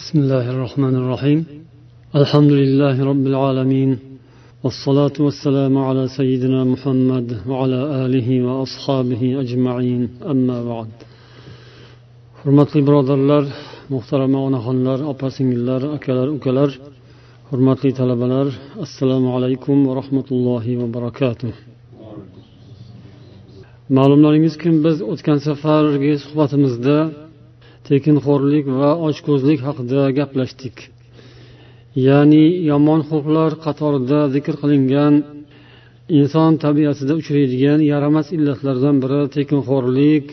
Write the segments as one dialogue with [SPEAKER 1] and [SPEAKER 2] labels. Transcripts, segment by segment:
[SPEAKER 1] بسم الله الرحمن الرحيم الحمد لله رب العالمين والصلاة والسلام على سيدنا محمد وعلى آله وأصحابه أجمعين أما بعد hurmatli birodarlar muhtarama onaxonlar opa singillar akalar ukalar hurmatli talabalar assalomu alaykum va rahmatullohi va barakatuh ma'lumlaringizki biz o'tgan safargi suhbatimizda tekinxo'rlik va ochko'zlik haqida gaplashdik. Ya'ni yomon xulqlar qatorida zikr qilingan inson tabiatida uchraydigan yaramas illatlardan biri tekinxo'rlik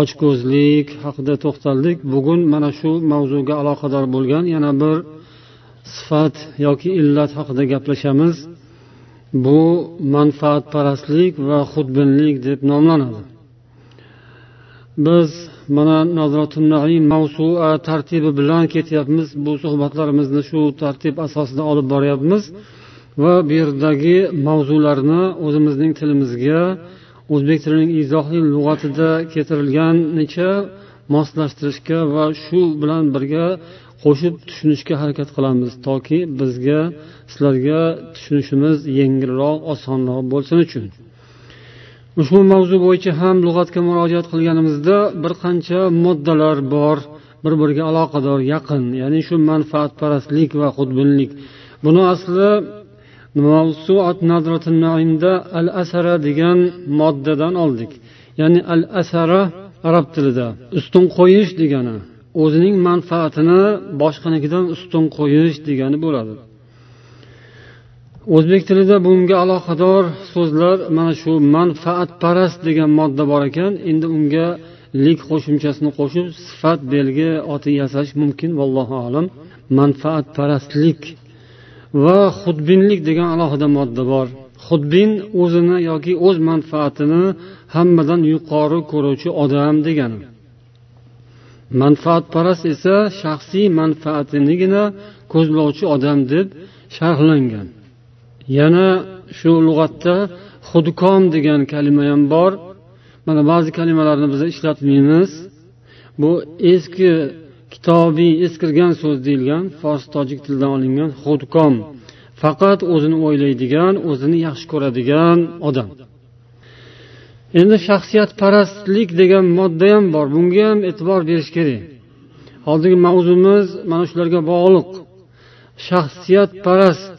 [SPEAKER 1] ochko'zlik haqida to'xtaldik. Bugun mana shu mavzuga aloqador bo'lgan yana bir sifat yoki illat haqida gaplashamiz. Bu manfaatparastlik va xudbinlik deb nomlanadi. Biz mana naim mavsua tartibi bilan ketyapmiz. Bu suhbatlarimizni shu tartib asosida olib boryapmiz. Va bu yerdagi mavzularni o'zimizning tilimizga o'zbek tilining izohli lug'atida keltirilganicha moslashtirishga va shu bilan birga qo'shib tushunishga harakat qilamiz. Toki bizga sizlarga tushunishimiz yengilroq osonroq bo'lsin uchun. Ushbu mavzu bo'yicha ham lug'atga murojaat qilganimizda bir qancha moddalar bor bir biriga aloqador yaqin ya'ni shu manfaatparastlik va xudbinlik. Buni asli al asara degan moddadan oldik. Ya'ni al asara arab tilida. Ustun qo'yish degani o'zining manfaatini boshqanikidan ustun qo'yish degani bo'ladi. O'zbek tilida bunga aloqador so'zlar mana shu manfaatparast degan modda bor ekan. Endi unga lik qo'shimchasini qo'shib sifat belgi oti yasash mumkin vallohu alam. Manfaatparastlik va xudbinlik degan alohida modda bor. Xudbin o'zini yoki o'z manfaatini hammadan yuqori ko'ruvchi odam degani. Manfaatparast esa shaxsiy manfaatinigina ko'zlovchi odam deb sharhlangan. Yana shu lug'atda xudkom degan kalima ham bor. Mana ba'zi kalimalarni biz ishlatmaymiz. Bu eski kitobiy eskirgan so'z deyilgan fors tojik tilidan olingan xudkom faqat o'zini o'ylaydigan o'zini yaxshi ko'radigan odam. Endi shaxsiyatparastlik degan modda ham bor. Bunga ham e'tibor berish kerak. Hozirgi mavzumiz mana shularga bog'liq. Shaxsiyatparast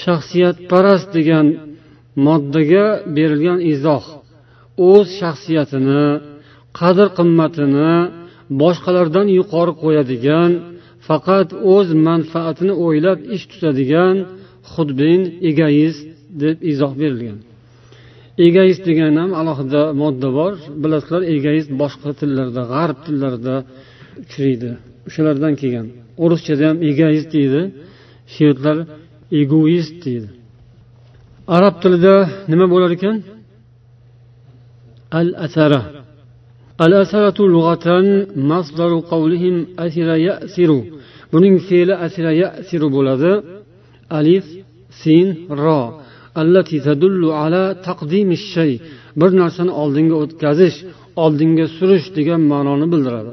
[SPEAKER 1] shaxsiyatparast degan moddaga berilgan izoh. O'z shaxsiyatini qadr qimmatini boshqalardan yuqori qo'yadigan faqat o'z manfaatini o'ylab ish tutadigan xudbin egoist deb izoh berilgan. Egoist degan ham alohida modda bor. Bilasizlar egoist boshqa tillarda g'arb tillarida uchraydi. O'shalardan kelgan. O'ruschada ham egoist deydi. Shvedlar egoist deydi. Arab tilida nima bo'lar ekan? Al asara al asaratu lug'atan masdaru qawlihim asira yasiru. Buning fe'li asira yasiru bo'ladi. Alif sin ro allati tadullu ala taqdimi shay. Bir narsani oldinga o'tkazish oldinga surish degan ma'noni bildiradi.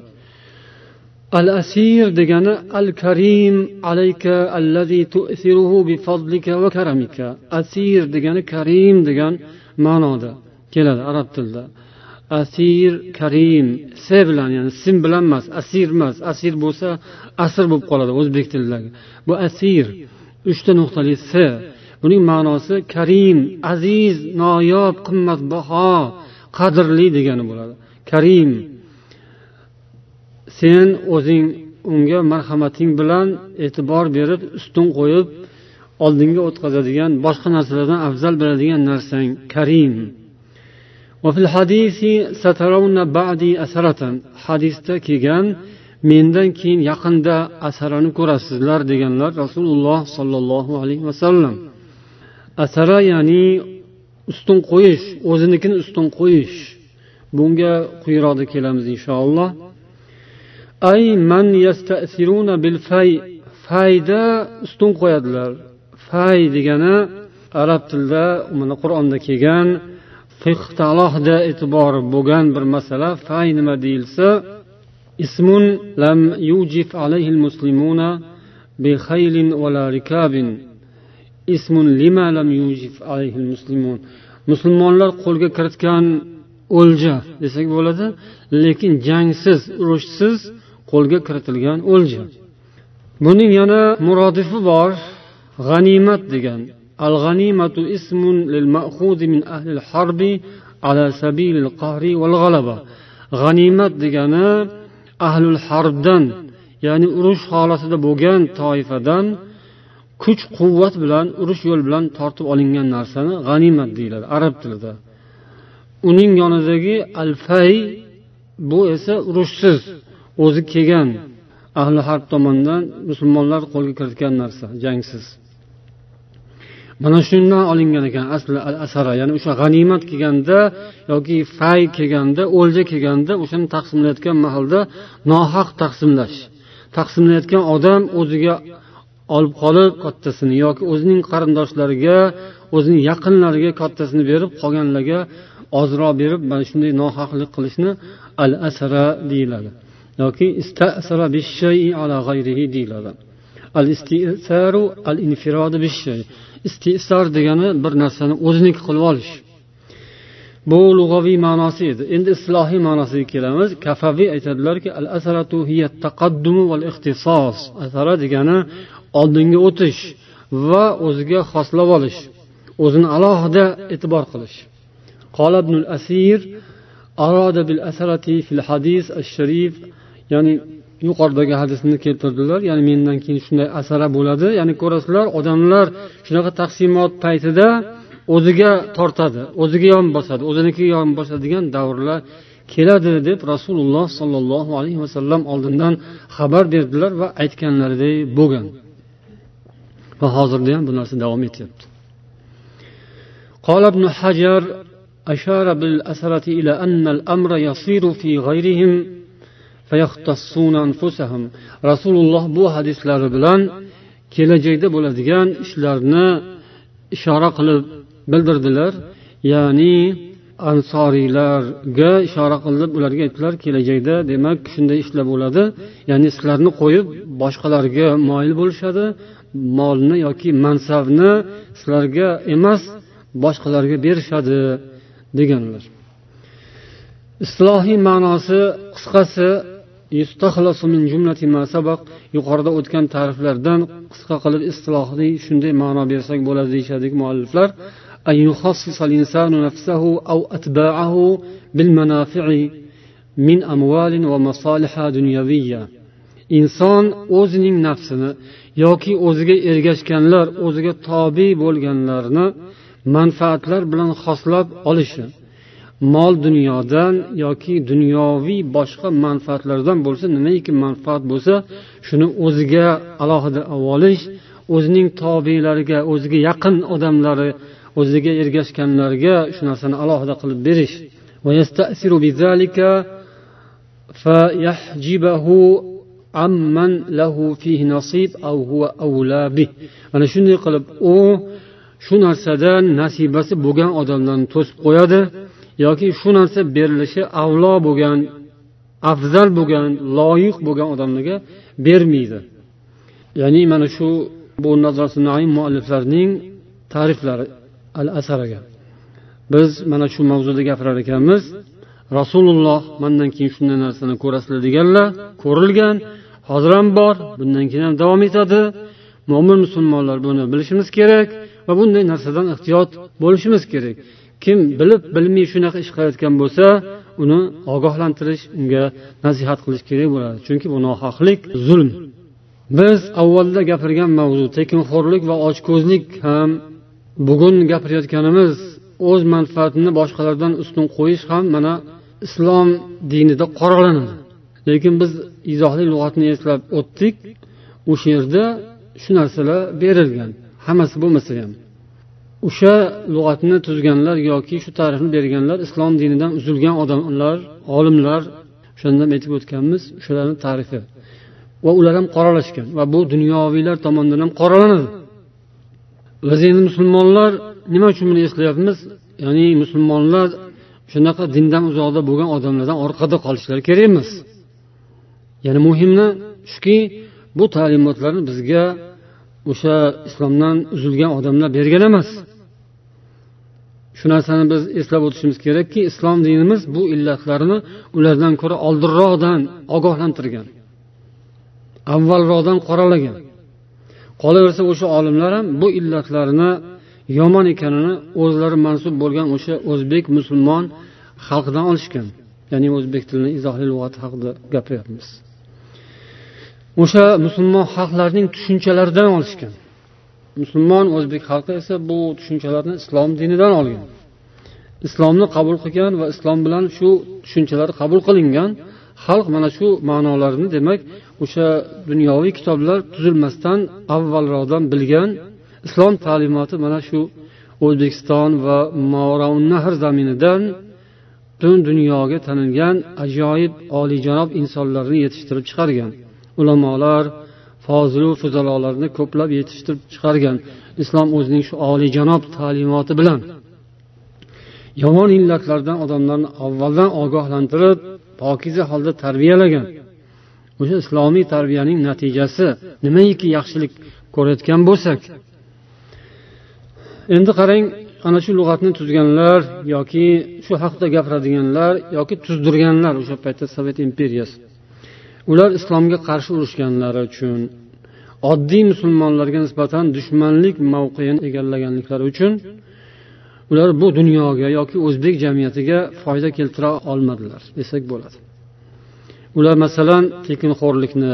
[SPEAKER 1] Al asir degani al karim alayka allazi tu'thiruhu bi fadlika va karamika. Asir degani karim degan ma'noda. Keladi arab tilida. Asir karim s bilan ya'ni sim bilan emas asir emas. Asir bo'lsa asr bo'lib qoladi o'zbek tilidagi. Bu asir uchta nuqtali s. Buning ma'nosi karim aziz noyob qimmatbaho qadrli degani bo'ladi. Karim sen o'zing unga marhamating bilan e'tibor berib ustun qo'yib oldinga o'tkazadigan boshqa narsalardan afzal biladigan narsang karim. Hadisda kelgan mendan keyin yaqinda asarani ko'rasizlar deganlar rasululloh sollallohu alayhi vasallam. Asara ya'ni ustun qo'yish o'zinikini ustun qo'yish. Bunga quyiroqda kelamiz inshaalloh. ay man yastasiruna bil fay fayda ustun qo'yadilar fay degani arab tilida mana qur'onda kelgan fiqda alohida e'tibori bo'lgan bir masala fay nima deyilsa اسم لم يوجف عليه المسلمون بخيل ولا ركاب اسم لما لم يوجف عليه المسلمون musulmonlar qo'lga kiritgan o'lja desak bo'ladi lekin jangsiz urushsiz qo'lga kiritilgan o'lja. Buning yana murodifi bor g'animat degan. Al g'animatu ismun lil ma'khudi min ahli al harbi ala sabilil qahri val g'alaba g'animat degani ahlul harbdan ya'ni urush holatida bo'lgan toifadan kuch quvvat bilan urush yo'l bilan tortib olingan narsani g'animat deyiladi arab tilida. Uning yonidagi al fay bu esa urushsiz. O'zi kelgan ahli harb tomonidan musulmonlar qo'lga kiritgan narsa jangsiz. Mana shundan olingan ekan asli al asara ya'ni o'sha g'animat kelganda yoki fay kelganda o'lja kelganda o'shani taqsimlayotgan mahalda nohaq taqsimlash taqsimlayotgan odam o'ziga olib qolib kattasini yoki o'zining qarindoshlariga o'zining yaqinlariga kattasini berib qolganlarga ozroq berib mana shunday nohaqlik qilishni al asara deyiladi. yoki istasara ala g'ayrihi deyiladi al istisaru al infirodu bishay istisor degani bir narsani o'ziniki qilib olish bu lug'aviy ma'nosi edi endi islohiy ma'nosiga kelamiz kafaviy aytadilarki al asaratu hiya taqaddumu val ixtisos asara degani oldinga o'tish va o'ziga xoslab olish o'zini alohida e'tibor qilish قال ابن الأثير أراد بالأثرة في الحديث الشريف ya'ni yuqoridagi hadisni keltirdilar ya'ni mendan keyin shunday asara bo'ladi ya'ni ko'rasizlar odamlar shunaqa taqsimot paytida o'ziga tortadi o'ziga yon bosadi o'zinikiga yon bosadigan davrlar keladi deb rasululloh sollallohu alayhi vasallam oldindan xabar berdilar va aytganlaridek bo'lgan va hozirda ham bu narsa davom etyapti قال ابن حجر أشار بالأثرة إلى أن الأمر يصير في غيرهم rasululloh bu hadislari bilan kelajakda bo'ladigan ishlarni ishora qilib bildirdilar. Ya'ni ansoriylarga ishora qilib ularga aytdilar kelajakda demak shunday ishlar bo'ladi. Ya'ni sizlarni qo'yib boshqalarga moyil bo'lishadi molni yoki mansabni sizlarga emas boshqalarga berishadi deganlar. Islohiy ma'nosi qisqasi yuqorida o'tgan ta'riflardan qisqa qilib istilohli shunday ma'no bersak bo'ladi deyishadi mualliflar inson o'zining nafsini yoki o'ziga ergashganlar o'ziga tobe bo'lganlarni manfaatlar bilan xoslab olishi mol dunyodan yoki dunyoviy boshqa manfaatlardan bo'lsa nimaiki manfaat bo'lsa shuni o'ziga alohida olish o'zining tobelariga o'ziga yaqin odamlari o'ziga ergashganlarga shu narsani alohida qilib berish. Mana shunday qilib u shu narsadan nasibasi bo'lgan odamlarni to'sib qo'yadi. Yoki shu narsa berilishi avlo bo'lgan afzal bo'lgan loyiq bo'lgan odamlarga bermaydi. Ya'ni mana shu bu mualliflarning ta'riflari al asaraga biz mana shu mavzuda gapirar ekanmiz. Rasululloh mandan keyin shunday narsani ko'rasizlar deganlar ko'rilgan hozir ham bor bundan keyin ham davom etadi. Mo'min musulmonlar buni bilishimiz kerak va bunday narsadan ehtiyot bo'lishimiz kerak. Kim bilib bilmay shunaqa ish qilayotgan bo'lsa uni ogohlantirish unga nasihat qilish kerak bo'ladi. Chunki bu nohaqlik zulm. Biz avvalda gapirgan mavzu tekinxo'rlik va ochko'zlik ham bugun gapirayotganimiz o'z manfaatini boshqalardan ustun qo'yish ham mana islom dinida qoralanadi lekin biz izohli lug'atni eslab o'tdik. O'sha yerda shu narsalar berilgan. Hammasi bo'lmasa ham. O'sha lug'atni tuzganlar yoki shu tarixni berganlar islom dinidan uzilgan odamlar olimlar o'shandan ham aytib o'tganmiz o'shalarni tarifi. Va ular ham qoralashgan va bu dunyoviylar tomonidan ham qoralanadi. Biz endi musulmonlar nima uchun buni eslayapmiz ya'ni musulmonlar shunaqa dindan uzoqda bo'lgan odamlardan orqada qolishlari kerak emas. Ya'ni muhimi shuki bu ta'limotlarni bizga o'sha islomdan uzilgan odamlar bergan emas. Shu narsani biz eslab o'tishimiz kerakki islom dinimiz bu illatlarni ulardan ko'ra oldinroqdan ogohlantirgan avvalroqdan qoralagan. Qolaversa o'sha olimlar ham bu illatlarni yomon ekanini o'zlari mansub bo'lgan o'sha o'zbek musulmon xalqidan olishgan. Ya'ni o'zbek tilini izohli lug'ati haqida gapiryapmiz. O'sha musulmon xalqlarning tushunchalaridan olishgan. Musulmon o'zbek xalqi esa bu tushunchalarni islom dinidan olgan. Islomni qabul qilgan va islom bilan shu tushunchalar qabul qilingan xalq mana shu ma'nolarni demak o'sha dunyoviy kitoblar tuzilmasdan avvalroqdan bilgan islom ta'limoti mana shu o'zbekiston va nahr zaminidan butun dunyoga tanilgan ajoyib oliyjanob insonlarni yetishtirib chiqargan. Ulamolar fozilu fuzalolarni ko'plab yetishtirib chiqargan. Islom o'zining shu oliyjanob ta'limoti bilan. Yomon illatlardan odamlarni avvaldan ogohlantirib pokiza holda tarbiyalagan. O'sha islomiy tarbiyaning natijasi nimaiki yaxshilik ko'rayotgan bo'lsak. Endi qarang ana shu lug'atni tuzganlar yoki shu haqida gapiradiganlar yoki tuzdirganlar o'sha paytda sovet imperiyasi. Ular islomga qarshi urushganlari uchun oddiy musulmonlarga nisbatan dushmanlik mavqeini egallaganliklari uchun ular bu dunyoga yoki o'zbek jamiyatiga foyda keltira olmadilar desak bo'ladi. Ular masalan tekinxo'rlikni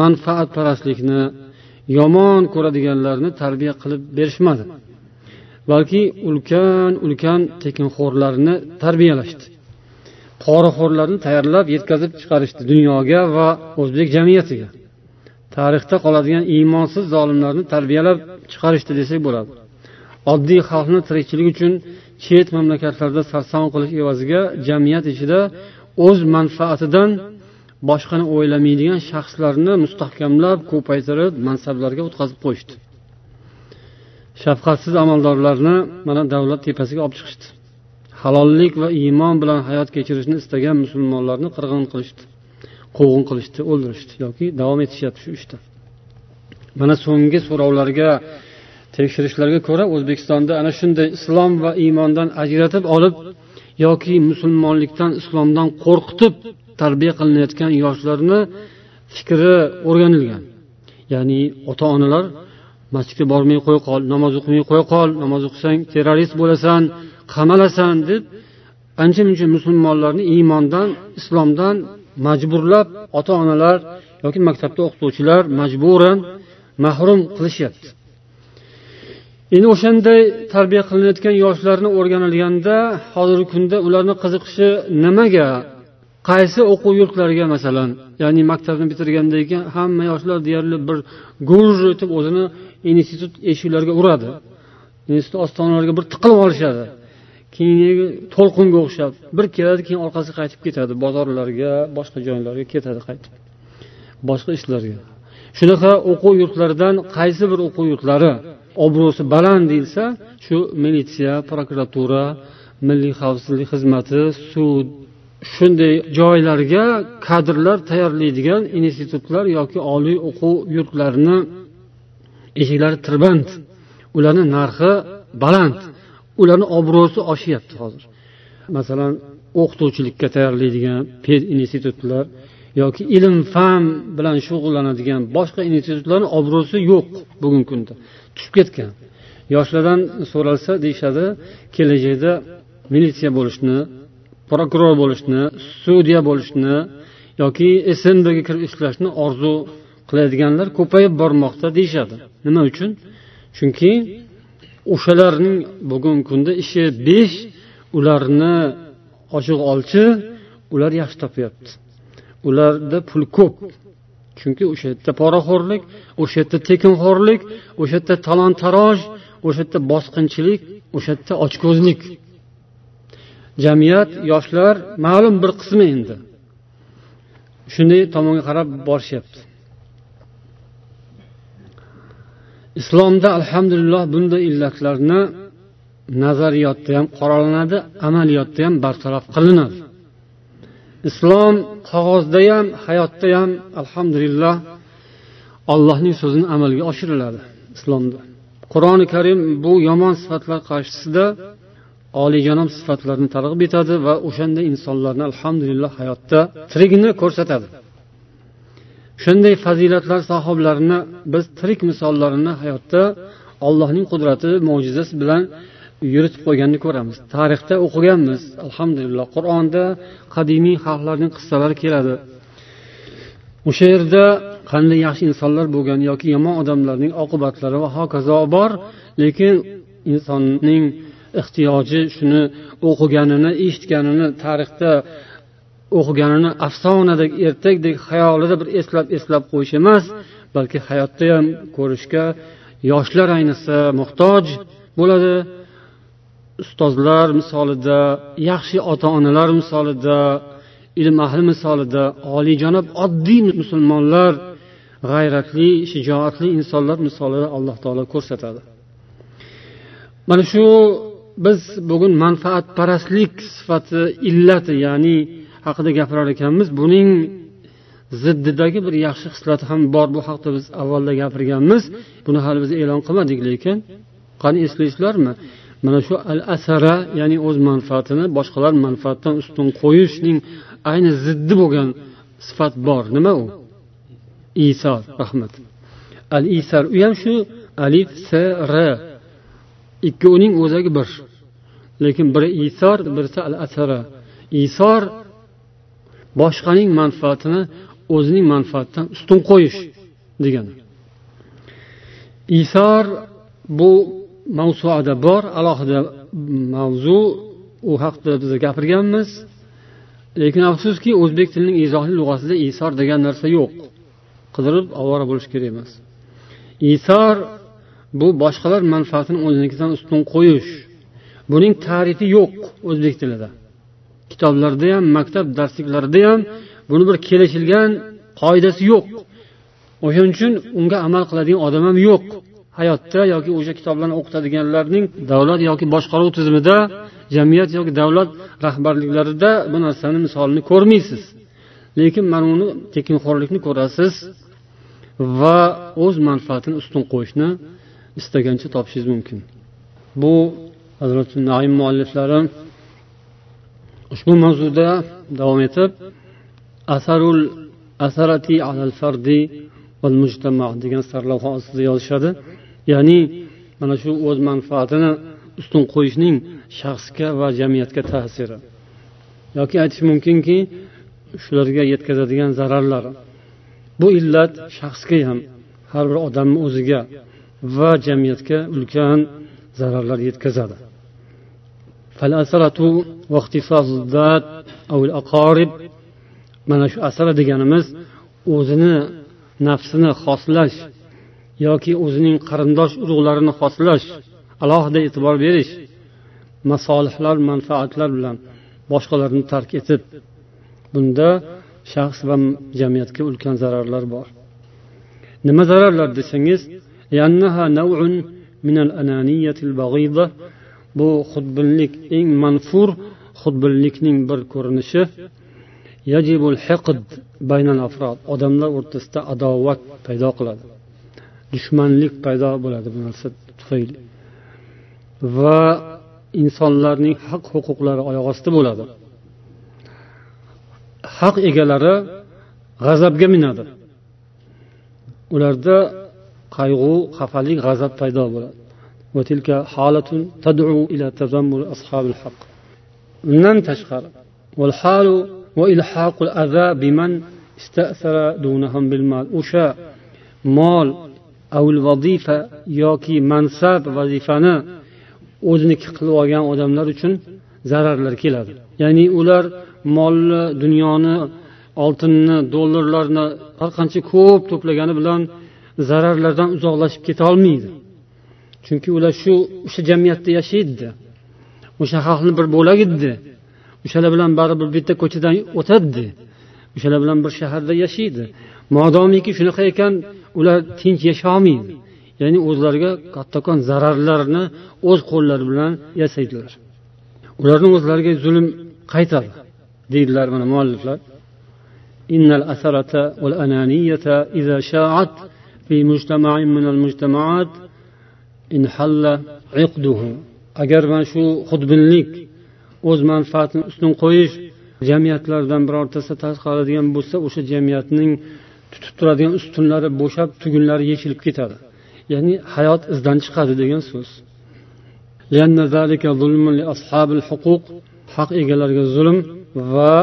[SPEAKER 1] manfaatparastlikni yomon ko'radiganlarni tarbiya qilib berishmadi balki ulkan ulkan tekinxo'rlarni tarbiyalashdi. Poraxo'rlarni tayyorlab yetkazib chiqarishdi dunyoga va o'zbek jamiyatiga. Tarixda qoladigan iymonsiz zolimlarni tarbiyalab chiqarishdi desak bo'ladi. Oddiy xalqni tirikchilik uchun chet mamlakatlarda sarson qilish evaziga jamiyat ichida o'z manfaatidan boshqani o'ylamaydigan shaxslarni mustahkamlab ko'paytirib mansablarga o'tkazib qo'yishdi. Shafqatsiz amaldorlarni mana davlat tepasiga olib chiqishdi. Halollik va iymon bilan hayot kechirishni istagan musulmonlarni qirg'in qilishdi quvg'in qilishdi o'ldirishdi yoki davom etishyapti shu ishda. Mana so'nggi so'rovlarga tekshirishlarga ko'ra o'zbekistonda ana shunday islom va iymondan ajratib olib yoki musulmonlikdan islomdan qo'rqitib tarbiya qilinayotgan yoshlarni fikri o'rganilgan. Ya'ni ota onalar masjidga bormay qo'ya qol namoz o'qimay qo'ya qol namoz o'qisang terrorist bo'lasan qamalasan deb ancha muncha musulmonlarni iymondan islomdan majburlab ota onalar yoki maktabda o'qituvchilar majburan mahrum qilishyapti. Endi o'shanday tarbiya qilinayotgan yoshlarni o'rganilganda hozirgi kunda ularni qiziqishi nimaga? Qaysi o'quv yurtlariga masalan? Ya'ni maktabni bitirgandan keyin hamma yoshlar deyarli bir gurr etib o'zini institut eshiklariga uradi. Institut ostonalariga bir tiqilib olishadi. Keyingi to'lqinga o'xshab bir keladi keyin orqasiga qaytib ketadi bozorlarga boshqa joylarga ketadi qaytib. Boshqa ishlarga. Shunaqa o'quv yurtlaridan qaysi bir o'quv yurtlari obro'si baland deyilsa shu militsiya prokuratura milliy xavfsizlik xizmati sud shunday joylarga kadrlar tayyorlaydigan institutlar yoki oliy o'quv yurtlarini eshiklari tirband ularni narxi baland. Ularni obro'si oshyapti hozir. Masalan o'qituvchilikka tayyorlaydigan institutlar yoki ilm fan bilan shug'ullanadigan boshqa institutlarni obro'si yo'q bugungi kunda. Tushib ketgan. Yoshlardan so'ralsa deyishadi kelajakda militsiya bo'lishni prokuror bo'lishni sudya bo'lishni yoki snbga kirib ishlashni orzu qiladiganlar ko'payib bormoqda deyishadi. Nima uchun? Chunki o'shalarning bugungi kunda ishi besh ularni ochiq olchi ular yaxshi topyapti. Ularda pul ko'p. Chunki o'sha yerda poraxo'rlik o'sha yerda tekinxo'rlik o'sha yerda talon taroj o'sha yerda bosqinchilik o'sha yerda ochko'zlik. Jamiyat yoshlar ma'lum bir qismi endi. Shunday tomonga qarab borishyapti. Islomda alhamdulillah bunday illatlarni nazariyotda ham qoralanadi amaliyotda ham bartaraf qilinadi. Islom qog'ozda ham hayotda ham alhamdulillah allohning so'zini amalga oshiriladi islomda. Qur'oni karim bu yomon sifatlar qarshisida oliyjanob sifatlarni targ'ib etadi va o'shanday insonlarni alhamdulillah hayotda tirigini ko'rsatadi. Shunday fazilatlar sahoblarini biz tirik misollarini hayotda allohning qudrati mo'jizasi bilan yuritib qo'yganini ko'ramiz. Tarixda o'qiganmiz. Alhamdulillah qur'onda qadimiy xalqlarning qissalari keladi. O'sha yerda qanday yaxshi insonlar bo'lgan yoki yomon odamlarning oqibatlari va hokazo bor lekin insonning ehtiyoji shuni o'qiganini eshitganini tarixda o'qiganini afsonadek ertakdek xayolida bir eslab eslab qo'yish emas balki hayotda ham ko'rishga yoshlar ayniqsa muhtoj bo'ladi. Ustozlar misolida yaxshi ota onalar misolida ilm ahli misolida oliyjanob oddiy musulmonlar g'ayratli shijoatli insonlar misolida alloh taolo ko'rsatadi. Mana shu biz bugun manfaatparastlik sifati illati ya'ni haqida gapirar ekanmiz. Buning ziddidagi bir yaxshi xislati ham bor bu haqda biz avvalda gapirganmiz. Buni hali biz e'lon qilmadik lekin qani eslaysizlarmi? Mana shu al asara ya'ni o'z manfaatini boshqalar manfaatidan ustun qo'yishning ayni ziddi bo'lgan sifat bor. Nima u? Isor rahmat. Al isar u ham shu alif s r. Ikkovining o'zagi bir. Lekin biri isor birisi al asara isor boshqaning manfaatini o'zining manfaatidan ustun qo'yish degani. Isor bu mavsuada bor alohida mavzu u haqida biz gapirganmiz. Lekin afsuski o'zbek tilining izohli lug'atida isor degan narsa yo'q. Qidirib ovora bo'lish kerak emas. Isor bu boshqalar manfaatini o'zinikidan ustun qo'yish. Buning tarifi yo'q o'zbek tilida. Kitoblarda ham maktab darsliklarida ham buni bir kelishilgan qoidasi yo'q. O'shaning uchun unga amal qiladigan odam ham yo'q. Hayotda yoki o'sha kitoblarni o'qitadiganlarning davlat yoki boshqaruv tizimida jamiyat yoki davlat rahbarliklarida bu narsani misolini ko'rmaysiz. Lekin mana uni tekinxo'rlikni ko'rasiz va o'z manfaatini ustun qo'yishni istagancha topishingiz mumkin. Bu hazrati naim mualliflari ushbu mavzuda davom etib asarul asarati alal fardi val mujtama degan sarlavha ostida yozishadi. Ya'ni mana shu o'z manfaatini ustun qo'yishning shaxsga va jamiyatga ta'siri. Yoki aytish mumkinki shularga yetkazadigan zararlari bu illat shaxsga ham har bir odamni o'ziga va jamiyatga ulkan zararlar yetkazadi. فالأسرة واحتفاظ الذات أو الأقارب mana shu asara deganimiz o'zini nafsini xoslash yoki o'zining qarindosh urug'larini xoslash alohida e'tibor berish masolihlar manfaatlar bilan boshqalarni tark etib bunda shaxs va jamiyatga ulkan zararlar bor nima zararlar desangiz bu xudbinlik eng manfur xudbinlikning bir ko'rinishi. Odamlar o'rtasida adovat paydo qiladi. Dushmanlik paydo bo'ladi bu narsa tufayli. Va insonlarning haq huquqlari oyoq osti bo'ladi. Haq egalari g'azabga minadi. Ularda qayg'u xafalik g'azab paydo bo'ladi. وتلك حالة تدعو إلى تذمر أصحاب الحق من تشخر والحال وإلحاق الأذى بمن استأثر دونهم بالمال أشاء مال أو الوظيفة ياكي منصب وظيفنا o'ziniki qilib olgan odamlar uchun zararlar keladi. Ya'ni ular molni dunyoni oltinni dollarlarni har qancha ko'p to'plagani bilan zararlardan uzoqlashib keta olmaydi. chunki ular shu o'sha jamiyatda yashaydida o'sha xalqni bir bo'lagi edi o'shalar bilan baribir bitta ko'chadan o'tadida o'shalar bilan bir shaharda yashaydi modomiki shunaqa ekan ular tinch yasholmaydi ya'ni o'zlariga kattakon zararlarni o'z qo'llari bilan yasaydilar ularni o'zlariga zulm qaytadi deydilar mana mualliflar إن الأثرة والأنانية إذا شاعت في مجتمع من المجتمعات agar man shu xudbinlik o'z manfaatini ustun qo'yish jamiyatlardan birortasi tarqaladigan bo'lsa o'sha jamiyatning tutib turadigan ustunlari bo'shab tugunlari yechilib ketadi ya'ni hayot izdan chiqadi degan so'z haq egalariga zulm va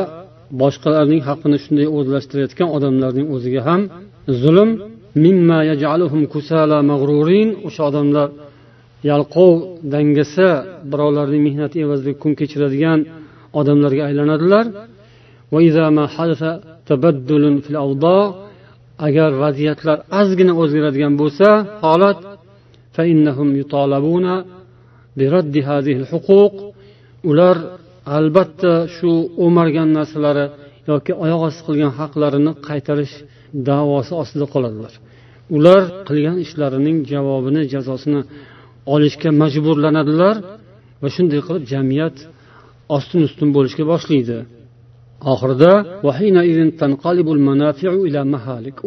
[SPEAKER 1] boshqalarning haqqini shunday o'zlashtirayotgan odamlarning o'ziga ham zulm o'sha odamlar yalqov dangasa birovlarning mehnati evaziga kun kechiradigan odamlarga aylanadilar. agar vaziyatlar ozgina o'zgaradigan bo'lsa holat ular albatta shu o'margan narsalari yoki oyoq osti qilgan haqlarini qaytarish davosi ostida qoladilar. Ular qilgan ishlarining javobini jazosini olishga majburlanadilar va shunday qilib jamiyat ostin ustun bo'lishga boshlaydi. Oxirida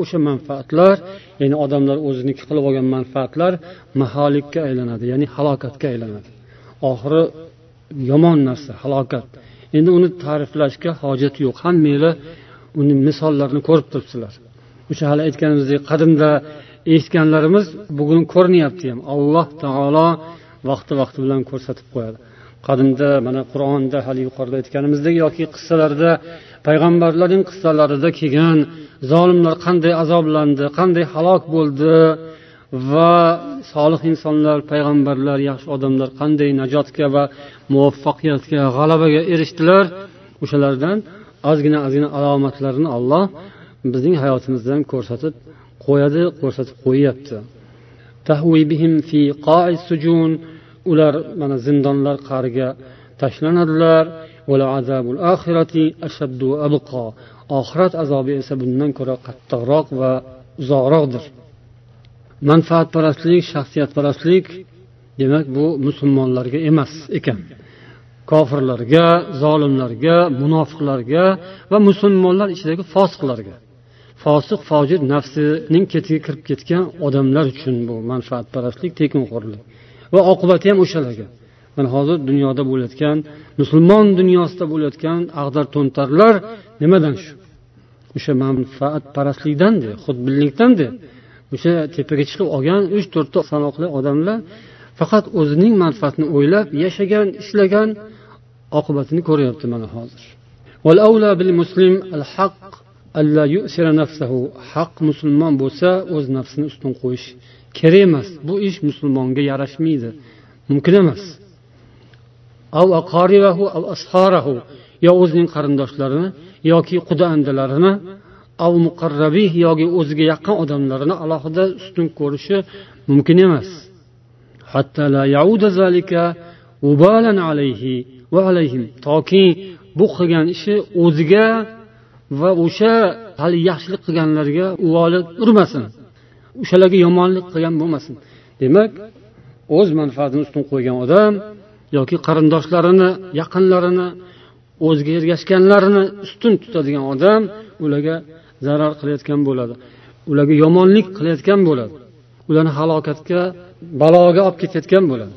[SPEAKER 1] o'sha manfaatlar ya'ni odamlar o'ziniki qilib olgan manfaatlar maholikka aylanadi ya'ni halokatga aylanadi. Oxiri yomon narsa halokat. Endi uni ta'riflashga hojat yo'q. Hammanglar uni misollarini ko'rib turibsizlar. O'sha hali aytganimizdek qadimda eshitganlarimiz bugun ko'rinyapti ham. Alloh taolo vaqti vaqti bilan ko'rsatib qo'yadi. Qadimda mana qur'onda hali yuqorida aytganimizdek yoki qissalarda payg'ambarlarning qissalarida kelgan zolimlar qanday azoblandi qanday halok bo'ldi va solih insonlar payg'ambarlar yaxshi odamlar qanday najotga va muvaffaqiyatga g'alabaga erishdilar o'shalardan ozgina ozgina alomatlarini alloh bizning hayotimizdan ko'rsatib qo'yadi ko'rsatib qo'yyapti. Ular mana zindonlar qa'riga tashlanadilar. Oxirat azobi esa bundan ko'ra qattiqroq va uzoqroqdir. Manfaatparastlik shaxsiyatparastlik demak bu musulmonlarga emas ekan. Kofirlarga zolimlarga munofiqlarga va musulmonlar ichidagi fosiqlarga. Fosiq fojir nafsining ketiga kirib ketgan odamlar uchun bu manfaatparastlik tekinxo'rlik va oqibati ham o'shalarga. Mana hozir dunyoda bo'layotgan musulmon dunyosida bo'layotgan ag'dar to'ntarlar nimadan shu? O'sha manfaatparastlikdanda xudbinlikdanda o'sha tepaga chiqib olgan uch to'rtta sanoqli odamlar faqat o'zining manfaatini o'ylab yashagan ishlagan oqibatini ko'ryapti mana hozir. Haq musulmon bo'lsa o'z nafsini ustun qo'yish kerak emas bu ish musulmonga yarashmaydi mumkin emas yo o'zining qarindoshlarini yoki quda andalarini yoki o'ziga yaqin odamlarini alohida ustun ko'rishi mumkin emas toki bu qilgan ishi o'ziga va o'sha hali yaxshilik qilganlarga uvolib urmasin. O'shalarga yomonlik qilgan bo'lmasin. Demak o'z manfaatini ustun qo'ygan odam yoki qarindoshlarini yaqinlarini o'ziga ergashganlarini ustun tutadigan odam ularga zarar qilayotgan bo'ladi. Ularga yomonlik qilayotgan bo'ladi. Ularni halokatga baloga olib ketayotgan bo'ladi.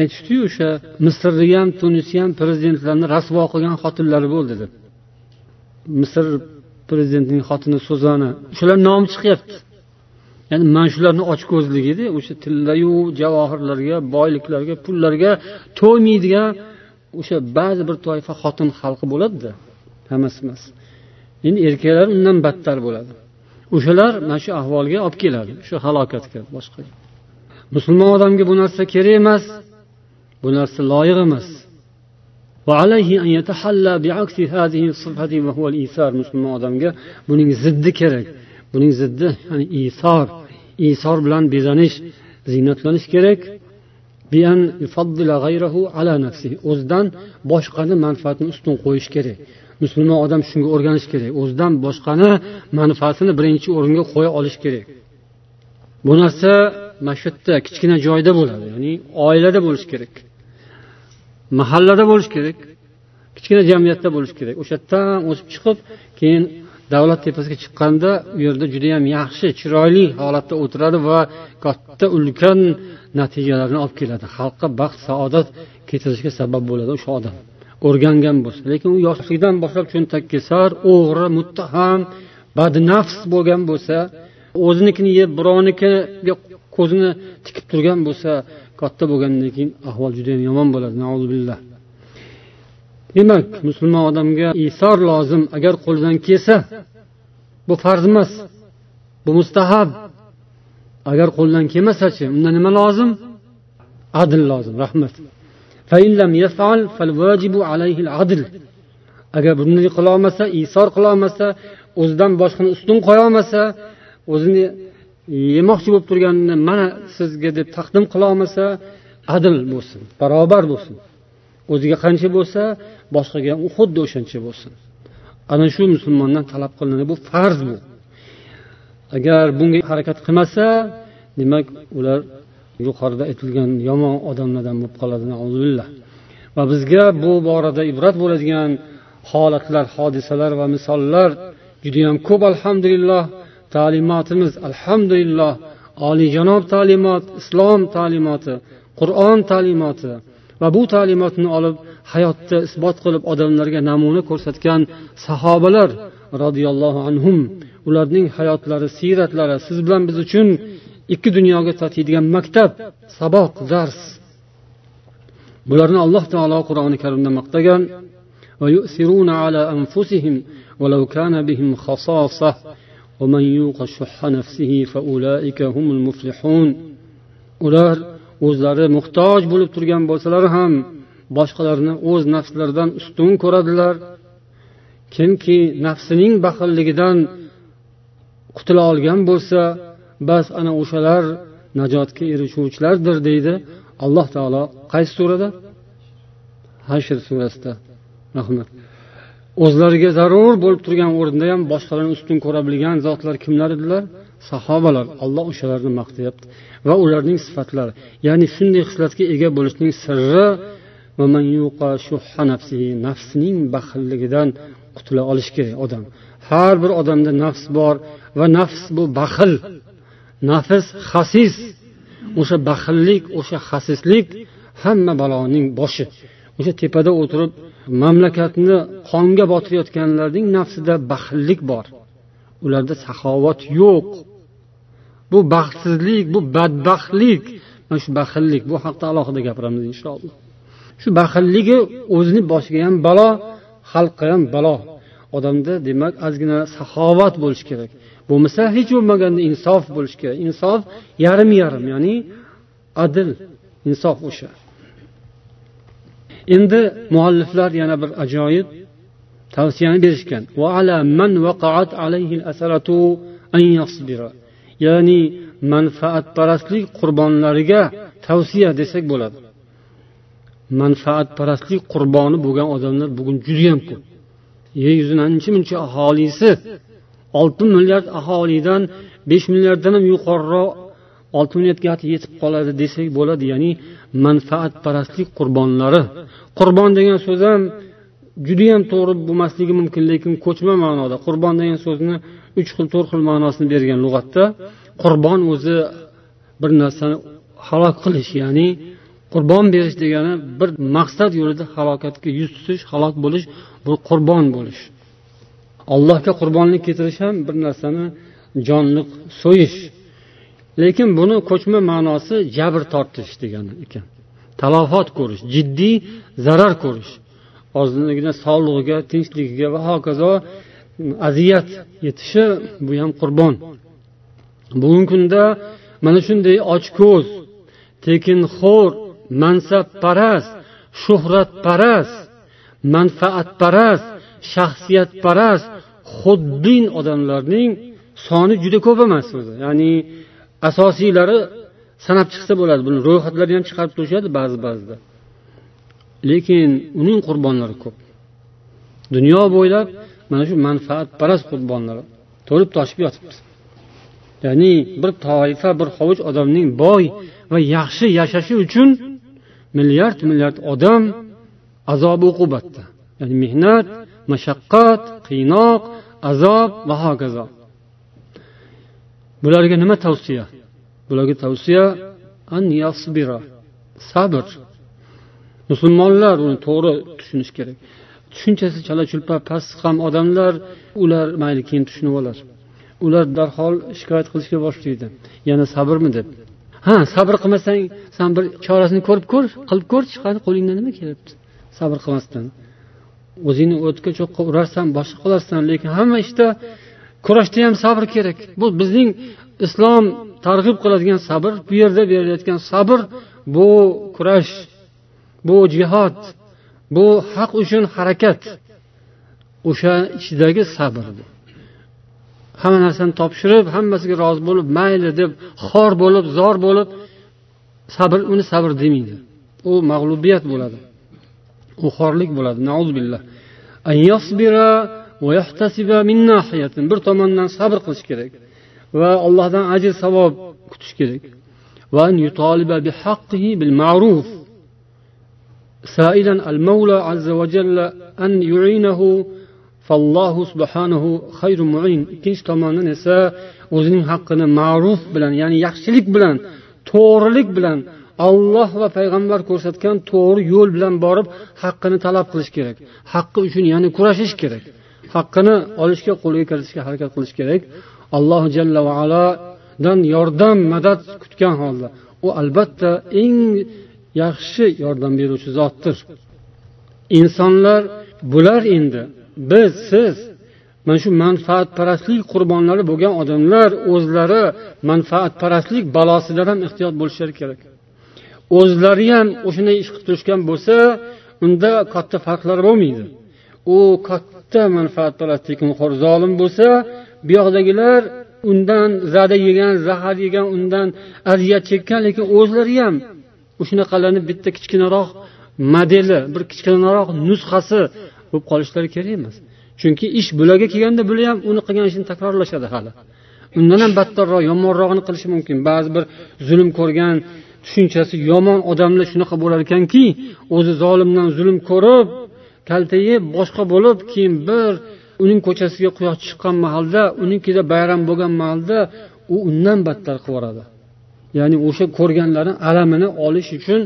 [SPEAKER 1] Aytishdiyu o'sha misrni ham tunisni ham prezidentlarni rasvo qilgan xotinlari bo'ldi deb. Misr prezidentining xotini so'zani shular nomi chiqyapti. Ya'ni mana shularni ochko'zligida o'sha tillayu javohirlarga boyliklarga pullarga to'ymaydigan o'sha ba'zi bir toifa xotin xalqi bo'ladida. Hammasi emas. Endi erkaklar undan battar bo'ladi. O'shalar mana shu ahvolga olib keladi. Shu halokatga boshqa. Musulmon odamga bu narsa kerak emas. Bu narsa loyiq emas. Musulmon odamga buning ziddi kerak buning ziddi ya'ni isor isor bilan bezanish ziynatlanish kerak o'zidan boshqani manfaatini ustun qo'yish kerak musulmon odam shunga o'rganishi kerak o'zidan boshqani manfaatini birinchi o'ringa qo'ya olish kerak bu narsa mana kichkina joyda bo'ladi ya'ni oilada bo'lishi kerak mahallada bo'lishi kerak kichkina jamiyatda bo'lishi kerak. O'sha yerdan o'sib chiqib keyin davlat tepasiga chiqqanda u yerda judayam yaxshi chiroyli holatda o'tiradi va katta ulkan natijalarni olib keladi. Xalqqa baxt saodat keltirishga sabab bo'ladi o'sha odam. O'rgangan bo'lsa lekin u yoshligidan boshlab cho'ntakkesar o'g'ri muttaham badnafs bo'lgan bo'lsa o'zinikini yeb birovnikiga ko'zini tikib turgan bo'lsa katta bo'lgandan keyin ahvol judayam yomon bo'ladi demak musulmon odamga isor lozim agar qo'lidan kelsa bu farz emas bu mustahab. Agar qo'ldan kelmasachi unda nima lozim? Adl lozim rahmat. Agar bunday qilolmasa isor qilolmasa o'zidan boshqani ustun qo'yolmasa o'zini yemoqchi bo'lib turganini mana sizga deb taqdim qila olmasa adl bo'lsin barobar bo'lsin. O'ziga qancha bo'lsa boshqaga ham xuddi o'shancha bo'lsin. Ana shu musulmondan talab qilinadi bu farz bu. Agar bunga harakat qilmasa demak ular yuqorida aytilgan yomon odamlardan bo'lib qoladi va bizga bu borada ibrat bo'ladigan holatlar hodisalar va misollar judayam ko'p alhamdulillah. Ta'limotimiz alhamdulillah oliyjanob ta'limot islom ta'limoti qur'on ta'limoti va bu ta'limotni olib hayotda isbot qilib odamlarga namuna ko'rsatgan sahobalar roziyallohu anhum ularning hayotlari siyratlari siz bilan biz uchun ikki dunyoga tatiydigan maktab saboq dars. Bularni alloh taolo qur'oni karimda maqtagan ومن يوق شح نفسه فأولئك هم المفلحون ular o'zlari muhtoj bo'lib turgan bo'lsalar ham boshqalarni o'z nafslaridan ustun ko'radilar. Kimki nafsining baxilligidan qutula olgan bo'lsa bas ana o'shalar najotga erishuvchilardir deydi alloh taolo. Qaysi surada? Hashr surasida. Rahmat o'zlariga zarur bo'lib turgan o'rinda ham boshqalarni ustun ko'ra bilgan zotlar kimlar edilar? Sahobalar. Alloh o'shalarni maqtayapti. Va ularning sifatlari ya'ni shunday xislatga ega bo'lishning sirri nafsining baxilligidan qutula olishi kerak odam. Har bir odamda nafs bor va nafs bu baxil. Nafs hasis o'sha baxillik o'sha hasislik hamma baloning boshi. O'sha tepada o'tirib mamlakatni qonga botirayotganlarning nafsida baxillik bor. Ularda saxovat yo'q. Bu baxtsizlik bu badbaxtlik. Mana shu baxillik bu haqda alohida gapiramiz inshaalloh. Shu baxilligi o'zini boshiga ham balo xalqqa ham balo. Odamda demak ozgina saxovat bo'lishi kerak. Bo'lmasa hech bo'lmaganda insof bo'lishi kerak. Insof yarim yarim ya'ni adil insof o'sha. Endi mualliflar yana bir ajoyib tavsiyani berishgan. Ya'ni manfaatparastlik qurbonlariga tavsiya desak bo'ladi. Manfaatparastlik qurboni bo'lgan odamlar bugun judayam ko'p. Yer yuzini ancha muncha aholisi olti milliard aholidan besh milliarddan ham yuqoriroq olti yetib qoladi desak bo'ladi ya'ni manfaatparastlik qurbonlari. Qurbon degan so'z ham judayam to'g'ri bo'lmasligi mumkin lekin ko'chma ma'noda. Qurbon degan so'zni uch xil to'rt xil ma'nosini bergan lug'atda qurbon o'zi bir narsani halok qilish ya'ni qurbon berish degani bir maqsad yo'lida halokatga yuz tutish halok bo'lish bu qurbon bo'lish. Allohga qurbonlik keltirish ham bir narsani jonliq so'yish. Lekin buni ko'chma ma'nosi jabr tortish degani ekan. Talofot ko'rish jiddiy zarar ko'rish. Ozligina sog'lig'iga tinchligiga va hokazo aziyat yetishi bu ham qurbon. Bugungi kunda mana shunday ochko'z tekinxo'r mansabparast shuhratparast manfaatparast shaxsiyatparast xudbin odamlarning soni juda ko'p emas o'zi ya'ni asosiylari sanab chiqsa bo'ladi. Buni ro'yxatlarni ham chiqarib turishadi ba'zi ba'zida. Lekin uning qurbonlari ko'p. Dunyo bo'ylab mana shu manfaatparast qurbonlar to'lib toshib yotibdi. Ya'ni bir toifa bir hovuch odamning boy va yaxshi yashashi uchun milliard milliard odam azob uqubatda ya'ni mehnat mashaqqat qiynoq azob va hokazo. Bularga nima tavsiya? Bularga tavsiya an yasbira sabr. Musulmonlar uni to'g'ri tushunishi kerak. Tushunchasi chala chulpa past ham odamlar ular mayli keyin tushunib olar. Ular darhol shikoyat qilishga boshlaydi. Yana sabrmi deb. Ha sabr qilmasang san bir chorasini ko'rib ko'r qilib ko'rchi qani qo'lingdan nima kelyapti? Sabr qilmasdan. O'zingni o'tga cho'qqa urarsan boshqa qilarsan lekin hamma ishda kurashda ham sabr kerak. Bu bizning islom targ'ib qiladigan sabr bu yerda berilayotgan sabr bu kurash bu jihod bu haq uchun harakat. O'sha ichidagi sabr hamma narsani topshirib hammasiga rozi bo'lib mayli deb xor bo'lib zor bo'lib sabr uni sabr demaydi. U mag'lubiyat bo'ladi. U xorlik bo'ladi. bir tomondan sabr qilish kerak va allohdan ajr savob kutish kerak سائلا المولى عز وجل أن يعينه fallohu subhanahu xayru muin ikkinchi tomondan esa o'zining haqqini ma'ruf bilan ya'ni yaxshilik bilan to'g'rilik bilan olloh va payg'ambar ko'rsatgan to'g'ri yo'l bilan borib haqqini talab qilish kerak haqqi uchun ya'ni kurashish kerak Haqqini olishga qo'lga kiritishga harakat qilish kerak. Alloh jalla va alodan yordam madad kutgan holda. U albatta eng yaxshi yordam beruvchi zotdir. Insonlar bular endi biz siz mana shu manfaatparastlik qurbonlari bo'lgan odamlar o'zlari manfaatparastlik balosidan ham ehtiyot bo'lishlari kerak. O'zlari ham o'shanday ish qilib turishgan bo'lsa unda katta farqlar bo'lmaydi. U katta manfaatparastlik zolim bo'lsa bu yoqdagilar undan zada yegan zahar yegan undan aziyat chekkan lekin o'zlari ham shunaqalarni bitta kichkinaroq modeli bir kichkinaroq nusxasi bo'lib qolishlari kerak emas. Chunki ish bularga kelganda bular ham uni qilgan ishini takrorlashadi hali. Undan ham battarroq yomonrog'ini qilishi mumkin. Ba'zi bir zulm ko'rgan tushunchasi yomon odamlar shunaqa bo'lar ekanki o'zi zolimdan zulm ko'rib kaltayib boshqa bo'lib keyin bir uning ko'chasiga quyosh chiqqan mahalda unikida bayram bo'lgan mahalda u undan battar qilib yuboradi. Ya'ni o'sha ko'rganlari alamini olish uchun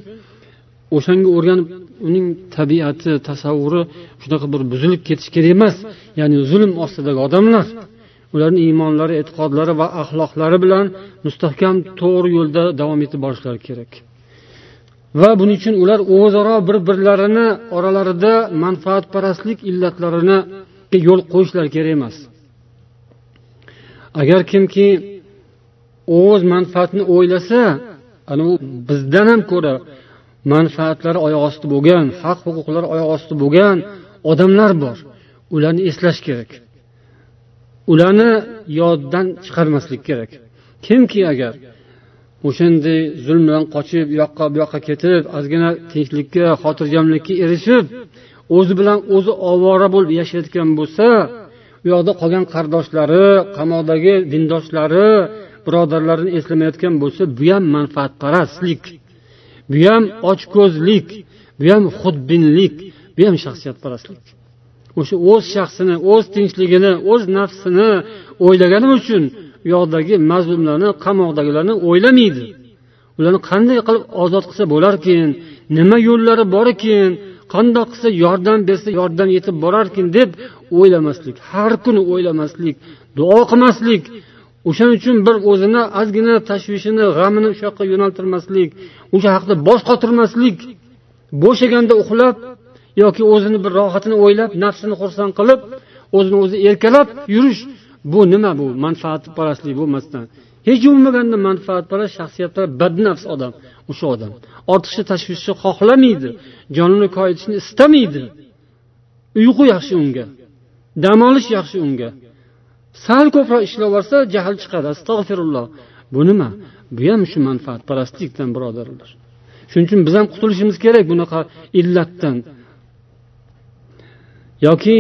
[SPEAKER 1] o'shanga o'rganib uning tabiati tasavvuri shunaqa bir buzilib ketishi kerak emas. Ya'ni zulm ostidagi odamlar ularni iymonlari e'tiqodlari va axloqlari bilan mustahkam to'g'ri yo'lda davom etib borishlari kerak. Va buning uchun ular o'zaro bir birlarini oralarida manfaatparastlik illatlarini yo'l qo'yishlari kerak emas. Agar kimki o'z manfaatini o'ylasa ana u bizdan ham ko'ra manfaatlari oyoq osti bo'lgan haq huquqlari oyoq osti bo'lgan odamlar bor. Ularni eslash kerak. Ularni yoddan chiqarmaslik kerak. Kimki agar o'shanday zulm bilan qochib u yoqqa bu yoqqa ketib ozgina tinchlikka xotirjamlikka erishib o'zi bilan o'zi ovora bo'lib yashayotgan bo'lsa u yoqda qolgan qardoshlari qamoqdagi dindoshlari birodarlarini eslamayotgan bo'lsa bu ham manfaatparastlik bu ham ochko'zlik bu ham xudbinlik bu ham shaxsiyatparastlik. O'sha o'z shaxsini o'z tinchligini o'z nafsini o'ylagani uchun yoqdagi mazlumlarni qamoqdagilarni o'ylamaydi. Ularni qanday qilib ozod qilsa bo'larkin nima yo'llari bor ekan qandoq qilsa yordam bersa yordam yetib borarkin deb o'ylamaslik har kuni o'ylamaslik duo qilmaslik o'shaning uchun bir o'zini ozgina tashvishini g'amini o'sha yoqqa yo'naltirmaslik o'sha haqida bosh qotirmaslik bo'shaganda uxlab yoki o'zini bir rohatini o'ylab nafsini xursand qilib o'zini o'zi erkalab yurish bu nima bu? Manfaatparastlik bo'lmasdan. Hech bo'lmaganda manfaatparast shaxsiyatlar badnafs odam o'sha odam. Ortiqcha tashvishni xohlamaydi jonini koyitishni istamaydi. Uyqu yaxshi unga dam olish yaxshi unga. Sal ko'proq ishlab yuborsa jahl chiqadi. Astag'firulloh bu nima? Bu ham shu manfaatparastlikdan birodarlar. Shuning uchun biz ham qutulishimiz kerak bunaqa illatdan. Yoki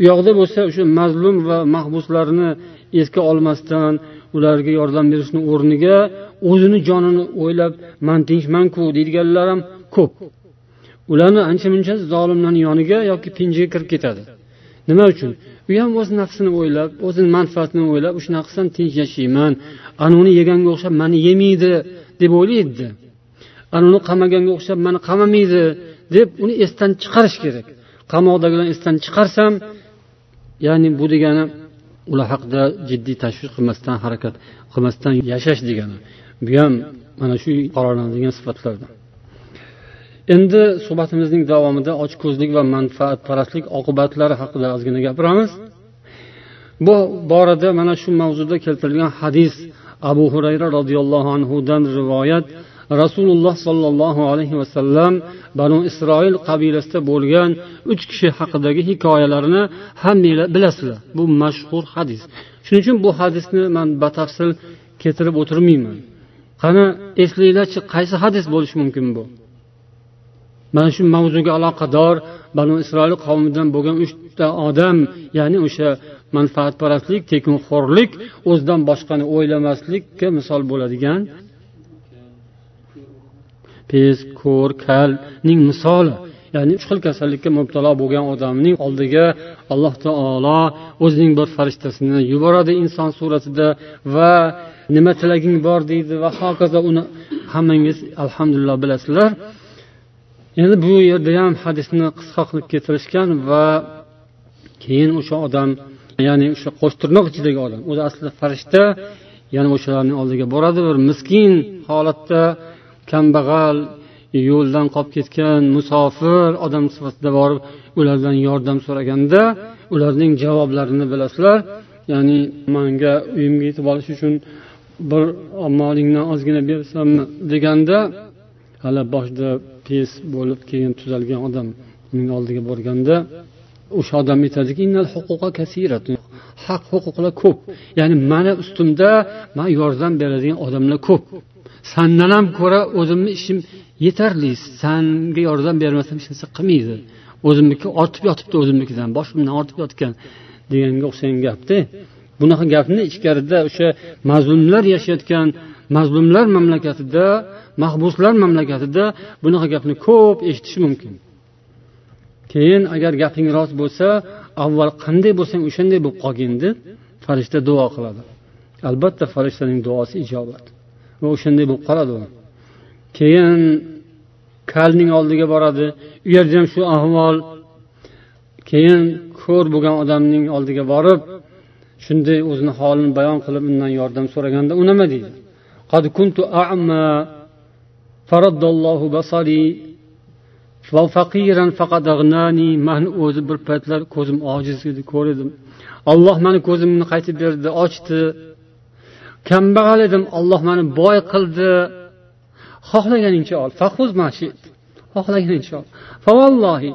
[SPEAKER 1] u yoqda bo'lsa o'sha mazlum va mahbuslarni esga olmasdan ularga yordam berishni o'rniga o'zini jonini o'ylab man tinchmanku deydiganlar ham ko'p. Ularni ancha muncha zolimlarni yoniga yoki pinjiga kirib ketadi. Nima uchun? U ham o'z nafsini o'ylab o'zini manfaatini o'ylab shunaqa qilsam tinch yashayman. Anavini yeganga o'xshab mani yemaydi deb o'ylaydi. Anavini qamaganga o'xshab mani qamamaydi deb uni esdan chiqarish kerak. Qamoqdagilarni esdan chiqarsam ya'ni bu degani ular haqida jiddiy tashvish qilmasdan harakat qilmasdan yashash degani. Bu ham mana shu qoralanadigan sifatlardan endi suhbatimizning davomida ochko'zlik va manfaatparastlik oqibatlari haqida ozgina gapiramiz. Bu borada mana shu mavzuda keltirilgan hadis abu hurayra roziyallohu anhudan rivoyat rasululloh sollallohu alayhi vasallam banu isroil qabilasida bo'lgan uch kishi haqidagi hikoyalarini hammanglar bilasizlar. Bu mashhur hadis. Shuning uchun bu hadisni man batafsil keltirib o'tirmayman. Qani eslanglarchi qaysi hadis bo'lishi mumkin bu? Mana shu mavzuga aloqador banu isroil qavmidan bo'lgan uchta odam ya'ni o'sha manfaatparastlik tekinxo'rlik o'zidan boshqani o'ylamaslikka misol bo'ladigan pes ko'r kalning misoli ya'ni uch xil kasallikka mubtalo bo'lgan odamning oldiga alloh taolo o'zining bir farishtasini yuboradi inson suratida va nima tilaging bor deydi va hokazo uni hammangiz alhamdulillah bilasizlar. Endi bu yerda ham hadisni qisqa qilib keltirishgan va keyin o'sha odam ya'ni o'sha qo'shtirnoq ichidagi odam o'zi aslida farishta yana o'shalarning oldiga boradi. Bir miskin holatda kambag'al yo'ldan qolib ketgan musofir odam sifatida borib ulardan yordam so'raganda ularning javoblarini bilasizlar. Ya'ni manga uyimga yetib olish uchun bir molingdan ozgina bersammi deganda hali boshida pes bo'lib keyin tuzalgan odam uning oldiga borganda o'sha odam aytadiki haq huquqlar ko'p. Ya'ni mani ustimda man yordam beradigan odamlar ko'p. Sandan ham ko'ra o'zimni ishim yetarli. Sanga yordam bermasam hech narsa qilmaydi. O'zimniki ortib yotibdi o'zimnikidan boshimdan ortib yotgan deganga o'xshagan gapda bunaqa gapni ichkarida o'sha mazlumlar yashayotgan mazlumlar mamlakatida mahbuslar mamlakatida bunaqa gapni ko'p eshitish mumkin. Keyin agar gaping rost bo'lsa avval qanday bo'lsang o'shanday bo'lib qolgin deb farishta duo qiladi. Albatta farishtaning duosi ijobat. va o'shanday bo'lib qoladi u keyin kalning oldiga boradi u yerda ham shu ahvol keyin ko'r bo'lgan odamning oldiga borib shunday o'zini holini bayon qilib undan yordam so'raganda u nima deydi قد كنت أعمى فرد الله بصري فقيرا فقد أغناني man o'zi bir paytlar ko'zim ojiz edi ko'r edim olloh mani ko'zimni qaytib berdi ochdi Kambag'al edim olloh mani boy qildi. Xohlaganingcha ol xohlaganingcha ol. Favallohi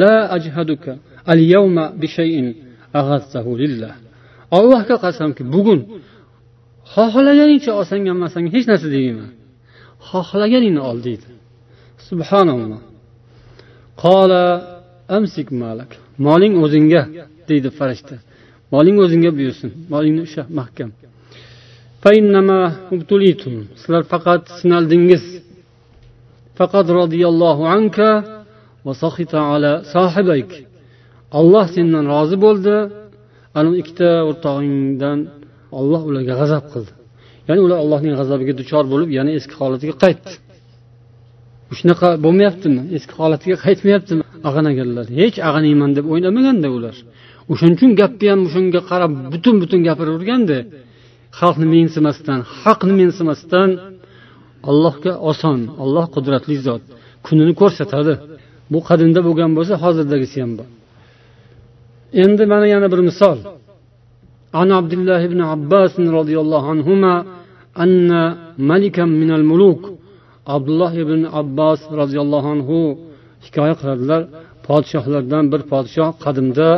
[SPEAKER 1] la ajhaduka al yawma bi shay'in aghazzahu lillah. Allohga qasamki bugun xohlaganingcha olsang ham hech narsa demayman xohlaganingni ol deydi. Subhanalloh. Qola amsik malak. Moling o'zingga deydi farishta. Moling o'zingga buyursin. Molingni usha mahkam. Sizlar faqat sinaldingiz. Faqat roziyallohu anka va ala sohibayk alloh sendan rozi bo'ldi. Ana ikkita o'rtog'ingdan olloh ularga g'azab qildi. Ya'ni ular allohning g'azabiga duchor bo'lib yana eski holatiga qaytdi. Shunaqa bo'lmayaptimi? Eski holatiga qaytmayaptimi? Ag'anaganlar. Hech ag'anayman deb o'ylamaganda ular. O'shaning uchun gapni ham o'shanga qarab butun butun gapiraverganda xalqni mensimasdan haqni mensimasdan allohga oson olloh qudratli zot kunini ko'rsatadi bu qadimda bo'lgan bo'lsa hozirdagisi ham bor endi mana yana bir misol عن عبد الله بن عباس رضي الله عنهما أن ملكا من الملوك عبد الله بن عباس رضي الله عنه hikoya qiladilar podshohlardan bir podshoh qadimda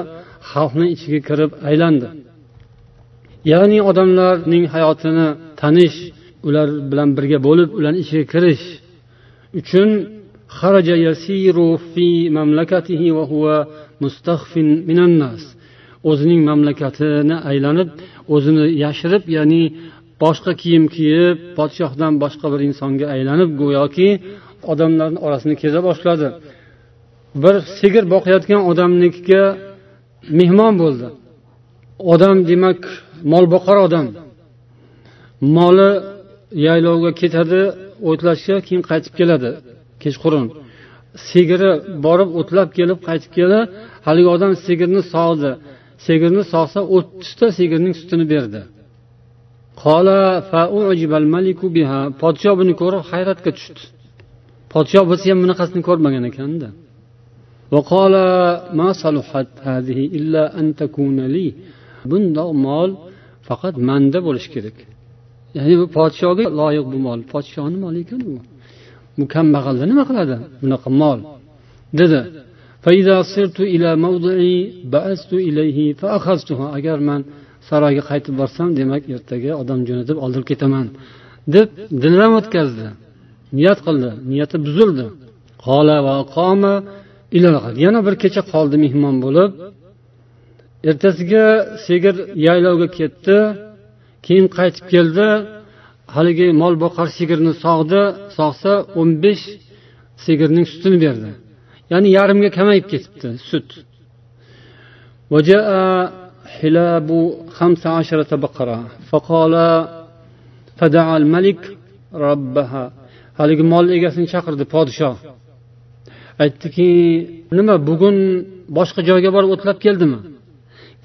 [SPEAKER 1] xalqni ichiga kirib aylandi ya'ni odamlarning hayotini tanish ular bilan birga bo'lib ularni ichiga kirish uchun خرج يسير في مملكته وهو مستخف من الناس o'zining mamlakatini aylanib o'zini yashirib ya'ni boshqa kiyim kiyib podshohdan boshqa bir insonga aylanib go'yoki odamlarni orasini keza boshladi bir sigir boqayotgan odamnikiga mehmon bo'ldi odam demak molboqar odam. Moli yaylovga ketadi o'tlashga keyin qaytib keladi kechqurun. Sigiri borib o'tlab kelib qaytib keldi haligi odam sigirni sog'di sigirni sog'sa o'ttizta sigirning sutini berdi. Podsho buni ko'rib hayratga tushdi. Podsho bo'lsa ham bunaqasini ko'rmagan ekanda. Bundoq mol faqat manda bo'lishi kerak. Ya'ni bu podshoga loyiq bu mol. Podshoni moli ekan bu bu kambag'alda nima qiladi? Bunaqa mol. Dedi agar man saroyga qaytib borsam demak ertaga odam jo'natib oldirib ketaman. Deb dildan o'tkazdi. Niyat qildi. Niyati buzildi. Yana bir kecha qoldi mehmon bo'lib. ertasiga sigir yaylovga ketdi keyin qaytib keldi haligi mol boqar sigirni sog'di sog'sa o'n besh sigirning sutini berdi ya'ni yarimga kamayib ketibdi sut حلاب خمس عشرة بقرة فقال فدعا الملك ربها haligi mol egasini chaqirdi podshoh aytdiki nima bugun boshqa joyga borib o'tlab keldimi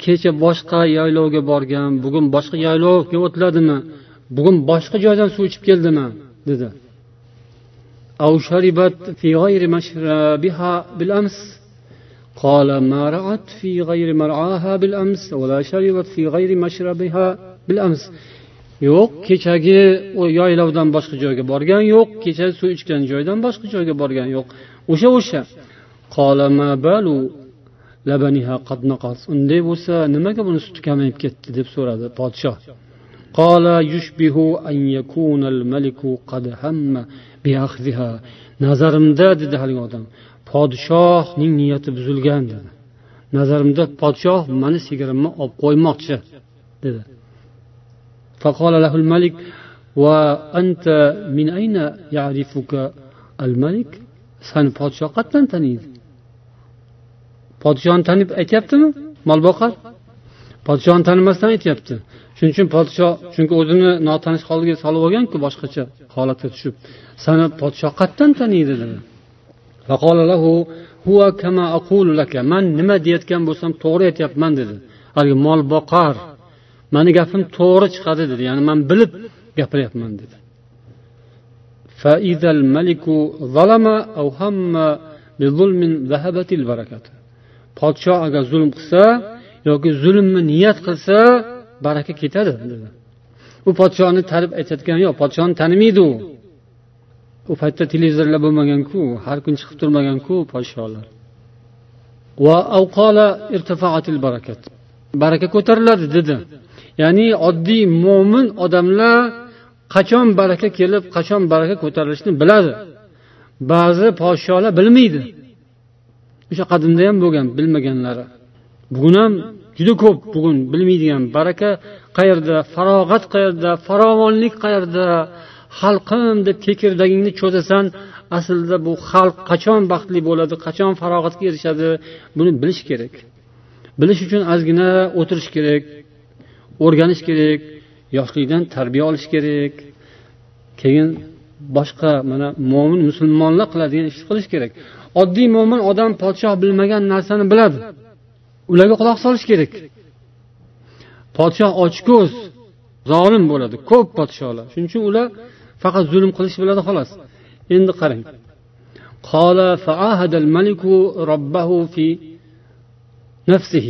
[SPEAKER 1] kecha boshqa yaylovga borgan bugun boshqa yaylovga o'tladimi bugun boshqa joydan suv ichib keldimi dedi أو شربت في غير مشربها بالأمس قال ما رعت في غير مرعاها بالأمس ولا شربت في غير مشربها بالأمس yo'q kechagi yaylovdan boshqa joyga borgan yo'q kecha suv ichgan joydan boshqa joyga borgan yo'q o'sha o'sha unday bo'lsa nimaga buni suti kamayib ketdi deb so'radi podshoh nazarimda dedi haligi odam podshohning niyati buzilgan dedi nazarimda podshoh mani sigirimni olib qo'ymoqchi dedi فقال له الملك وأنت من أين يعرفك الملك sani podshoh qayerdan taniydi Podshoni tanib aytyaptimi? Molboqar podshoni tanimasdan aytyapti. Shuning uchun podshoh chunki o'zini notanish holga solib olganku boshqacha holatga tushib. Sani podshoh qayerdan taniydi dedi. Man nima deyayotgan bo'lsam to'g'ri aytyapman dedi. Haligi mol boqar mani gapim to'g'ri chiqadi dedi. Ya'ni man bilib gapiryapman dedi. Podsho agar zulm qilsa yoki zulmni niyat qilsa baraka ketadi dedi. U podshoni tanib aytayotgani yo'q podshoni tanimaydi u u paytda televizorlar bo'lmaganku har kun chiqib turmaganku podsholar. Barakat. Baraka ko'tariladi dedi. Ya'ni oddiy mo'min odamlar qachon baraka kelib qachon baraka ko'tarilishini biladi. Ba'zi podsholar bilmaydi. O'sha qadimda ham bo'lgan bilmaganlari. Bugun ham juda ko'p bugun bilmaydigan baraka qayerda farog'at qayerda farovonlik qayerda xalqim deb kekirdagingni cho'zasan aslida bu xalq qachon baxtli bo'ladi qachon farog'atga erishadi buni bilish kerak. Bilish uchun ozgina o'tirish kerak o'rganish kerak yoshlikdan tarbiya olish kerak keyin boshqa mana mo'min musulmonlar qiladigan ishni qilish kerak. oddiy mo'min odam podshoh bilmagan narsani biladi ularga quloq solish kerak podshoh ochko'z zolim bo'ladi ko'p podsholar shuning uchun ular faqat zulm qilishni biladi xolos endi qarang قال فعاهد الملك ربه في نفسه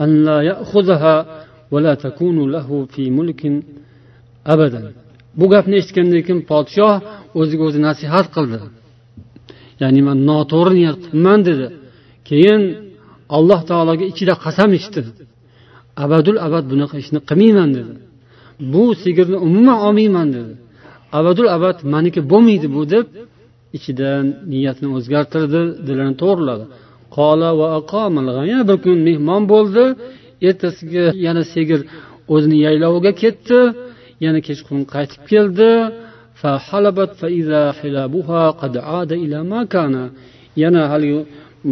[SPEAKER 1] أن لا يأخذها ولا تكون له في ملك أبدا bu gapni eshitgandan keyin podshoh o'ziga o'zi nasihat qildi Ya'ni man noto'g'ri niyat qilibman dedi. Keyin alloh taologa ichida qasam ichdi abadul abad bunaqa ishni qilmayman dedi. Bu sigirni umuman olmayman dedi. Abadul abad maniki bo'lmaydi bu deb ichidan niyatini o'zgartirdi dilini to'g'riladi. Qola va yana bir kun mehmon bo'ldi. Ertasiga yana sigir o'zini yayloviga ketdi. Yana kechqurun qaytib keldi. فحلبت فإذا حلابها قد عاد إلى ما كان yana haligi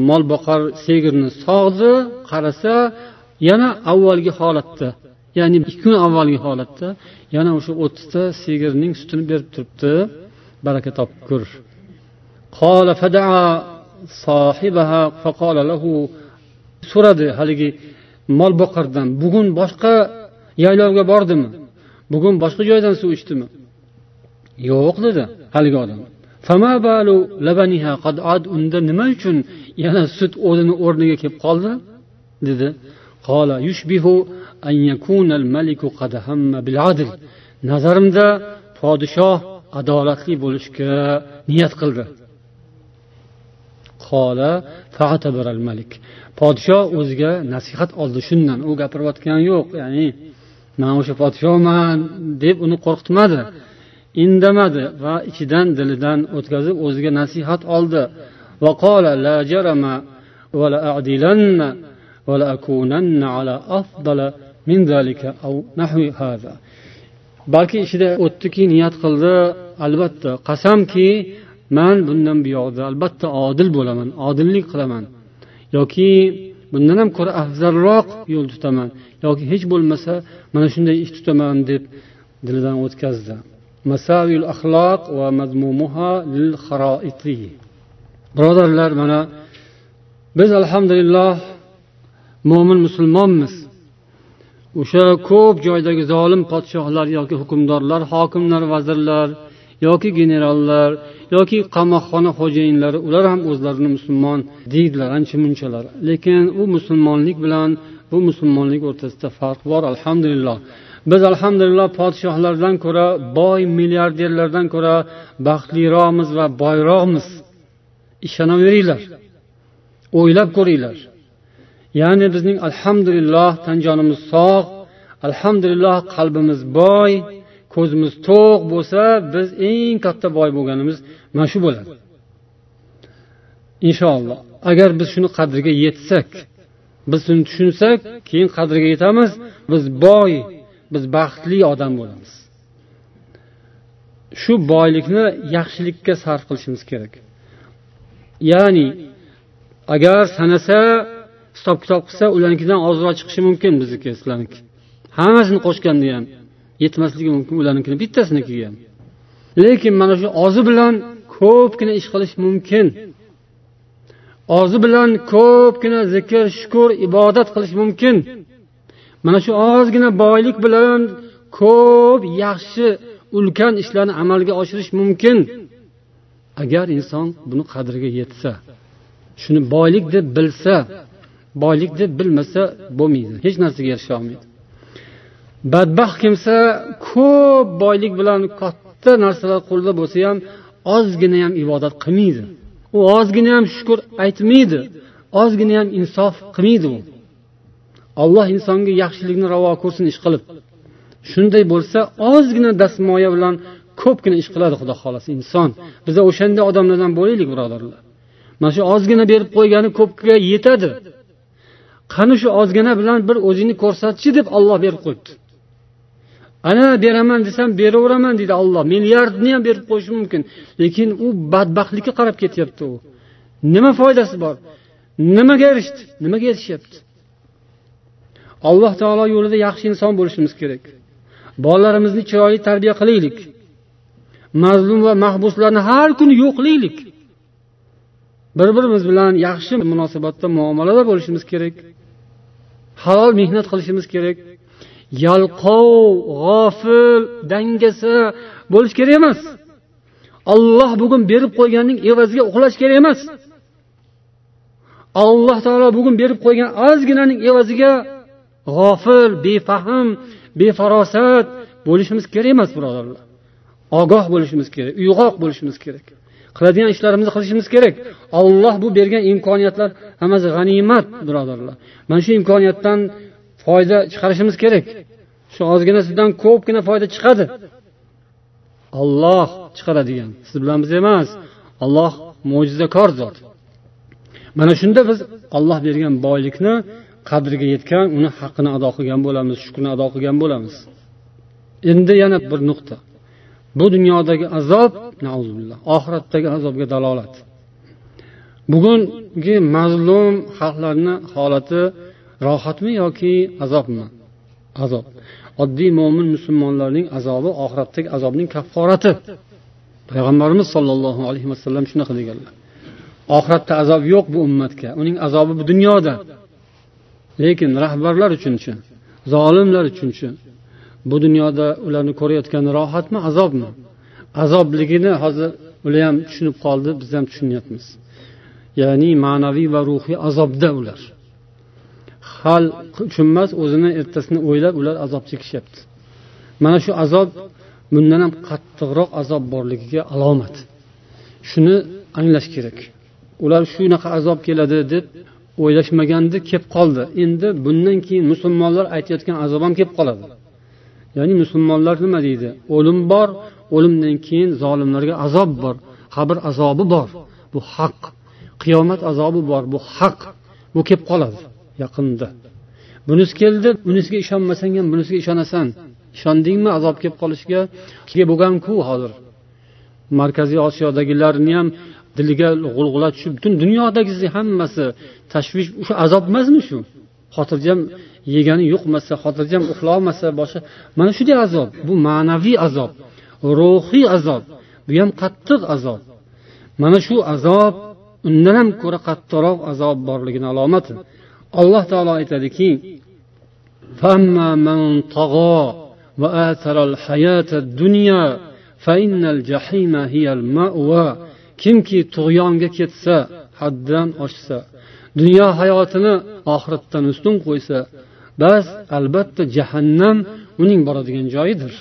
[SPEAKER 1] mol boqar sigirni sog'di qarasa yana avvalgi holatda ya'ni ikki kun avvalgi holatda yana o'sha o'ttizta sigirning sutini berib turibdi baraka topib ko'r so'radi haligi mol boqardan bugun boshqa yaylovga bordimi bugun boshqa joydan suv ichdimi yo'q dedi haligi odam. Unda nima uchun yana sut o'zini o'rniga kelib qoldi? dedi. Nazarimda podshoh adolatli bo'lishga niyat qildi. Podshoh o'ziga nasihat oldi. Shundan u gapirayotgani yo'q ya'ni man o'sha podshohman deb uni qo'rqitmadi. Indamadi va ichidan dilidan o'tkazib o'ziga nasihat oldi. Balki ichida o'tdiki niyat qildi. Albatta qasamki man bundan buyog'da albatta odil bo'laman odillik qilaman. Yoki bundan ham ko'ra afzalroq yo'l tutaman. Yoki hech bo'lmasa mana shunday ish tutaman deb dilidan o'tkazdi. Birodarlar mana biz alhamdulillah mo'min musulmonmiz. O'sha ko'p joydagi zolim podshohlar yoki hukmdorlar hokimlar vazirlar yoki generallar yoki qamoqxona xo'jayinlari ular ham o'zlarini musulmon deydilar ancha munchalar. Lekin u musulmonlik bilan bu musulmonlik o'rtasida farq bor alhamdulillah. Biz alhamdulillah podshohlardan ko'ra boy milliarderlardan ko'ra baxtliroqmiz va boyroqmiz. Ishonaveringlar o'ylab ko'ringlar. Ya'ni bizning alhamdulillah tan jonimiz sog' alhamdulillah qalbimiz boy ko'zimiz to'q bo'lsa biz eng katta boy bo'lganimiz mana shu bo'ladi. Inshaalloh agar biz shuni qadriga yetsak biz shuni tushunsak keyin qadriga yetamiz. Biz boy biz baxtli odam bo'lamiz. Shu boylikni yaxshilikka sarf qilishimiz kerak. Ya'ni agar sanasa hisob kitob qilsa ularnikidan ozroq chiqishi mumkin bizniki sizlarniki. Hammasini qo'shganda ham yetmasligi mumkin ularnikini bittasinikiga ham. Lekin mana shu ozi bilan ko'pgina ish qilish mumkin. Ozi bilan ko'pgina zikr shukur ibodat qilish mumkin. Mana shu ozgina boylik bilan ko'p yaxshi ulkan ishlarni amalga oshirish mumkin. Agar inson buni qadriga yetsa shuni boylik deb bilsa boylik deb bilmasa bo'lmaydi hech narsaga erisha olmaydi. Badbaxt kimsa ko'p boylik bilan katta narsalar qo'lida bo'lsa ham ozgina ham ibodat qilmaydi. U ozgina ham shukur aytmaydi ozgina ham insof qilmaydi u. alloh insonga yaxshilikni ravo ko'rsin ish qilib. Shunday bo'lsa ozgina dastmoya bilan ko'pgina ish qiladi xudo xohlasa inson. Biza o'shanday odamlardan bo'laylik birodarlar. Mana shu ozgina berib qo'ygani ko'pga yetadi. Qani shu ozgina bilan bir o'zingni ko'rsatchi deb olloh berib qo'yibdi. Ana beraman desam beraveraman deydi olloh milliardni ham berib qo'yishi mumkin. Lekin u badbaxtlikka qarab ketyapti u. Nima foydasi bor? Nimaga erishdi? Nimaga erishyapti? Alloh taolo yo'lida yaxshi inson bo'lishimiz kerak. Bolalarimizni chiroyli tarbiya qilaylik. Mazlum va mahbuslarni har kuni yo'qlaylik. Bir birimiz bilan yaxshi munosabatda muomalada bo'lishimiz kerak. Halol mehnat qilishimiz kerak. Yalqov g'ofil dangasa bo'lish kerak emas. Olloh bugun berib qo'yganning evaziga uxlash kerak emas. Alloh taolo bugun berib qo'ygan ozginaning evaziga g'ofil befahm befarosat bo'lishimiz kerak emas birodarlar. Ogoh bo'lishimiz kerak uyg'oq bo'lishimiz kerak. Qiladigan ishlarimizni qilishimiz kerak. Olloh bu bergan imkoniyatlar hammasi g'animat birodarlar. Mana shu imkoniyatdan foyda chiqarishimiz kerak. Shu ozginasidan ko'pgina foyda chiqadi. Olloh chiqaradigan. Siz bilan biz emas olloh mo'jizakor zot mana shunda biz olloh bergan boylikni qadriga yetgan uni haqqini ado qilgan bo'lamiz shukrini ado qilgan bo'lamiz. Endi yana bir nuqta. Bu dunyodagi azob oxiratdagi azobga dalolat. Bugungi mazlum xalqlarni holati rohatmi yoki azobmi? Azob. Oddiy mo'min musulmonlarning azobi oxiratdagi azobning kafforati. Payg'ambarimiz sollallohu alayhi vasallam shunaqa deganlar. Oxiratda azob yo'q bu ummatga. Uning azobi bu dunyoda. Lekin rahbarlar uchunchi zolimlar uchunchi bu dunyoda ularni ko'rayotgan rohatmi azobmi? Azobligini hozir ular ham tushunib qoldi biz ham tushunyapmiz. Ya'ni ma'naviy va ruhiy azobda ular. Hal uchun emas o'zini ertasini o'ylab ular azob chekishyapti. Mana shu azob bundan ham qattiqroq azob borligiga alomat. Shuni anglash kerak. Ular shunaqa azob keladi deb o'ylashmaganda kelib qoldi. Endi bundan keyin musulmonlar aytayotgan azob ham kelib qoladi. Ya'ni musulmonlar nima deydi? O'lim bor o'limdan keyin zolimlarga azob bor. Qabr azobi bor. Bu haq. Qiyomat azobi bor. Bu haq. Bu kelib qoladi yaqinda. Bunisi keldi bunisiga ishonmasang ham bunisiga ishonasan. Ishondingmi azob kelib qolishiga? Bo'lganku hozir. Markaziy osiyodagilarni ham diliga g'ulg'ula tushib butun dunyodagi hammasi tashvish o'sha azob emasmi shu? Xotirjam yegani yo'qmasa xotirjam uxlolmasa boshqa mana shunday azob bu ma'naviy azob ruhiy azob bu ham qattiq azob. Mana shu azob undan ham ko'ra qattiqroq azob borligini alomati alloh taolo aytadiki kimki tug'yonga ketsa haddan oshsa dunyo hayotini oxiratdan ustun qo'ysa bas albatta jahannam uning boradigan joyidir.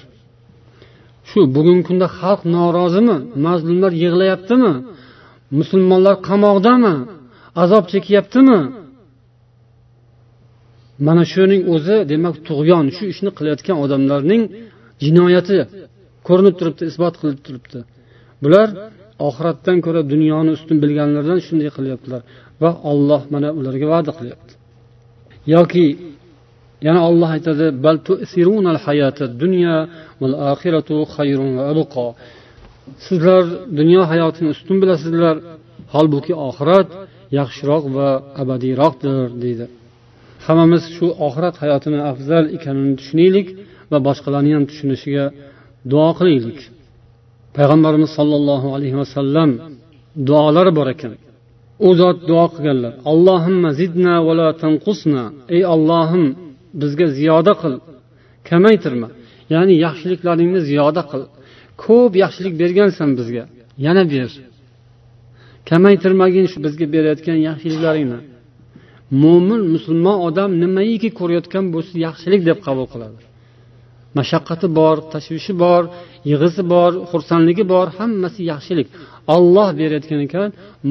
[SPEAKER 1] Shu bugungi kunda xalq norozimi? Mazlumlar yig'layaptimi? Musulmonlar qamoqdami? Azob chekyaptimi? Mana shuning o'zi demak tug'yon shu ishni qilayotgan odamlarning jinoyati ko'rinib turibdi isbot qilib turibdi. Bular oxiratdan ko'ra dunyoni ustun bilganlardan shunday qilyaptilar. Va olloh mana ularga va'da qilyapti. Yoki yana olloh aytadi sizlar dunyo hayotini ustun bilasizlar holbuki oxirat yaxshiroq va abadiyroqdir deydi. Hammamiz shu oxirat hayotini afzal ekanini tushunaylik va boshqalarni ham tushunishiga duo qilaylik. Payg'ambarimiz sollallohu alayhi vasallam duolari bor ekan. U zot duo qilganlar. Allohimma zidna vala tanqusna. Ey ollohim bizga ziyoda qil. Kamaytirma. Ya'ni yaxshiliklaringni ziyoda qil. Ko'p yaxshilik bergansan bizga. Yana ber. Kamaytirmagin shu bizga berayotgan yaxshiliklaringni. Mo'min musulmon odam nimaiki ko'rayotgan bo'lsa yaxshilik deb qabul qiladi. Mashaqqati bor tashvishi bor yig'isi bor xursandligi bor hammasi yaxshilik. Olloh berayotgan ekan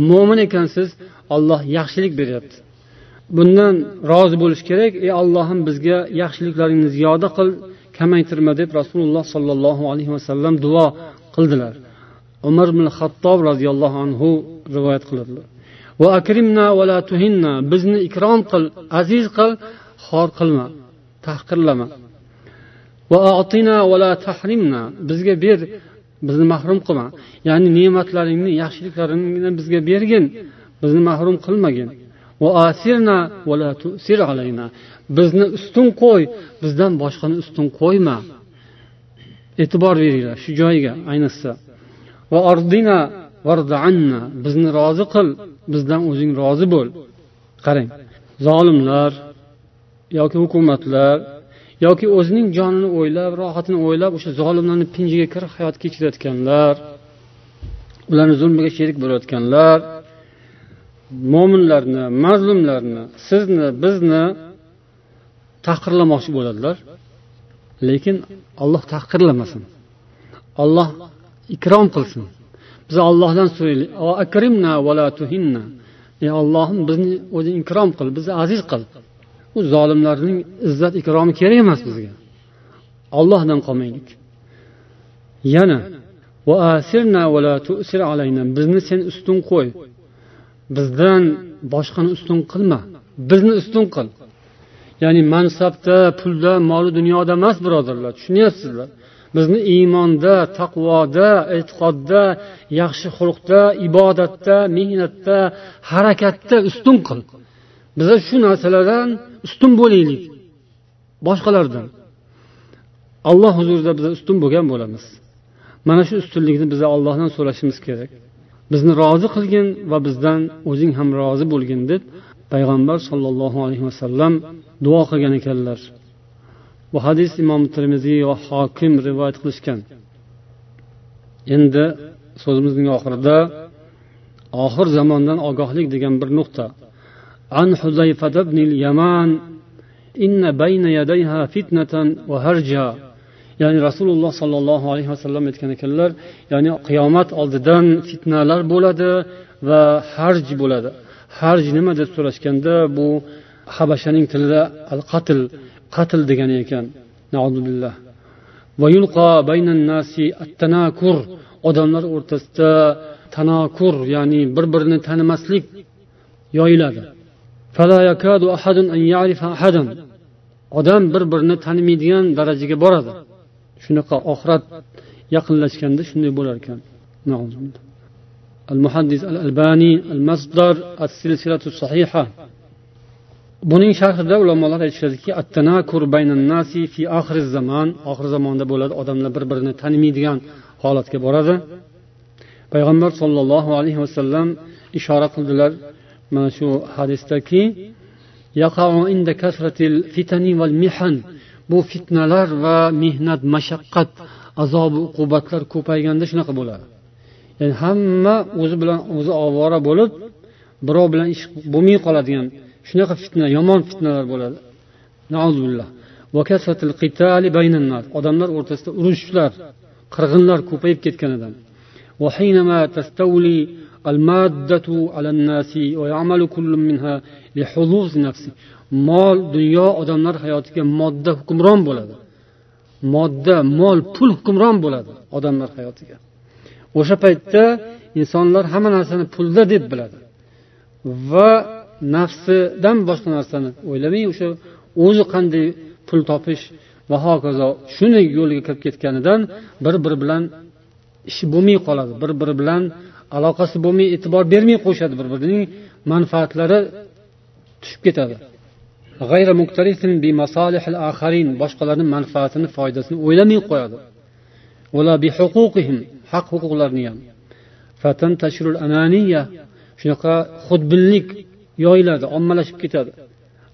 [SPEAKER 1] mo'min ekansiz olloh yaxshilik beryapti. Bundan rozi bo'lish kerak ey ollohim bizga yaxshiliklaringni ziyoda qil kamaytirma deb rasululloh sollallohu alayhi vasallam duo qildilar. Umar ibn xattob roziyallohu anhu rivoyat qiladilar. Va akrimna va la tuhinna bizni ikrom qil aziz qil xor qilma tahqirlama va atina va la tahrimna bizga ber bizni mahrum qilma. Ya'ni ne'matlaringni yaxshiliklaringni bizga bergin. Bizni mahrum qilmagin. Bizni ustun qo'y bizdan boshqani ustun qo'yma. E'tibor beringlar shu joyiga ayniqsa. Va ordina bizni rozi qil bizdan o'zing rozi bo'l. Qarang. Zolimlar yoki hukumatlar yoki o'zining jonini o'ylab rohatini o'ylab o'sha zolimlarni pinjiga kirib hayot kechirayotganlar ularni zulmiga sherik bo'layotganlar mo'minlarni mazlumlarni sizni bizni tahqirlamoqchi bo'ladilar. Lekin olloh tahqirlamasin. Olloh ikrom qilsin. Biz ollohdan so'raylik ey ollohim bizni o'zing ikrom qil bizni aziz qil. U zolimlarning izzat ikromi kerak emas bizga. Ollohdan qolmaylik. Yana bizni sen ustun qo'y. Bizdan boshqani ustun qilma. Bizni ustun qil. Ya'ni mansabda pulda moli dunyoda emas birodarlar. Tushunyapsizlar. Bizni iymonda taqvoda e'tiqodda yaxshi xulqda ibodatda mehnatda harakatda ustun qil. Biza shu narsalardan ustun bo'laylik. Boshqalardan. Alloh huzurida biz ustun bo'lgan bo'lamiz. Mana shu ustunlikni biz allohdan so'rashimiz kerak. Bizni rozi qilgin va bizdan o'zing ham rozi bo'lgin deb payg'ambar sollallohu alayhi vasallam duo qilgan ekanlar. Bu hadis imom termiziy va hokim rivoyat qilishgan. Endi so'zimizning oxirida oxir zamondan ogohlik degan bir nuqta an حذيفة بن اليمان إن بين يديها فتنة وهرجا ya'ni rasululloh sollallohu alayhi vasallam aytgan ekanlar ya'ni qiyomat oldidan fitnalar bo'ladi va harj bo'ladi harj nima deb so'rashganda bu habashaning tilida al qatl qatl degani ekan odamlar o'rtasida tanakur ya'ni bir birini tanimaslik yoyiladi odam bir birini tanimaydigan darajaga boradi shunaqa oxirat yaqinlashganda shunday bo'lar ekan المحدث الألباني المصدر السلسلة الصحيحة buning sharhida ulamolar aytishadiki attanakur baynannasi fi oxir zamon oxir zamonda bo'ladi odamlar bir birini tanimaydigan holatga boradi payg'ambar sollallohu alayhi vasallam ishora qildilar mana shu hadisdaki bu fitnalar va mehnat mashaqqat azobi uqubatlar ko'payganda shunaqa bo'ladi. Ya'ni hamma o'zi bilan o'zi ovora bo'lib birov bilan ish bo'lmay qoladigan shunaqa fitna yomon fitnalar bo'ladi. Odamlar o'rtasida urushlar qirg'inlar ko'payib ketganidan المادة على الناس ويعمل كل منها لحظوظ نفسه mol dunyo odamlar hayotiga modda hukmron bo'ladi modda mol pul hukmron bo'ladi odamlar hayotiga o'sha paytda insonlar hamma narsani pulda deb biladi va nafsidan boshqa narsani o'ylamay o'sha o'zi qanday pul topish va hokazo shuni yo'liga kirib ketganidan bir biri bilan ishi bo'lmay qoladi bir biri bilan aloqasi bo'lmay e'tibor bermay qo'yishadi bir birining manfaatlari tushib ketadi. Boshqalarni manfaatini foydasini o'ylamay qo'yadi. Haq huquqlarini ham. Shunaqa xudbinlik yoyiladi ommalashib ketadi.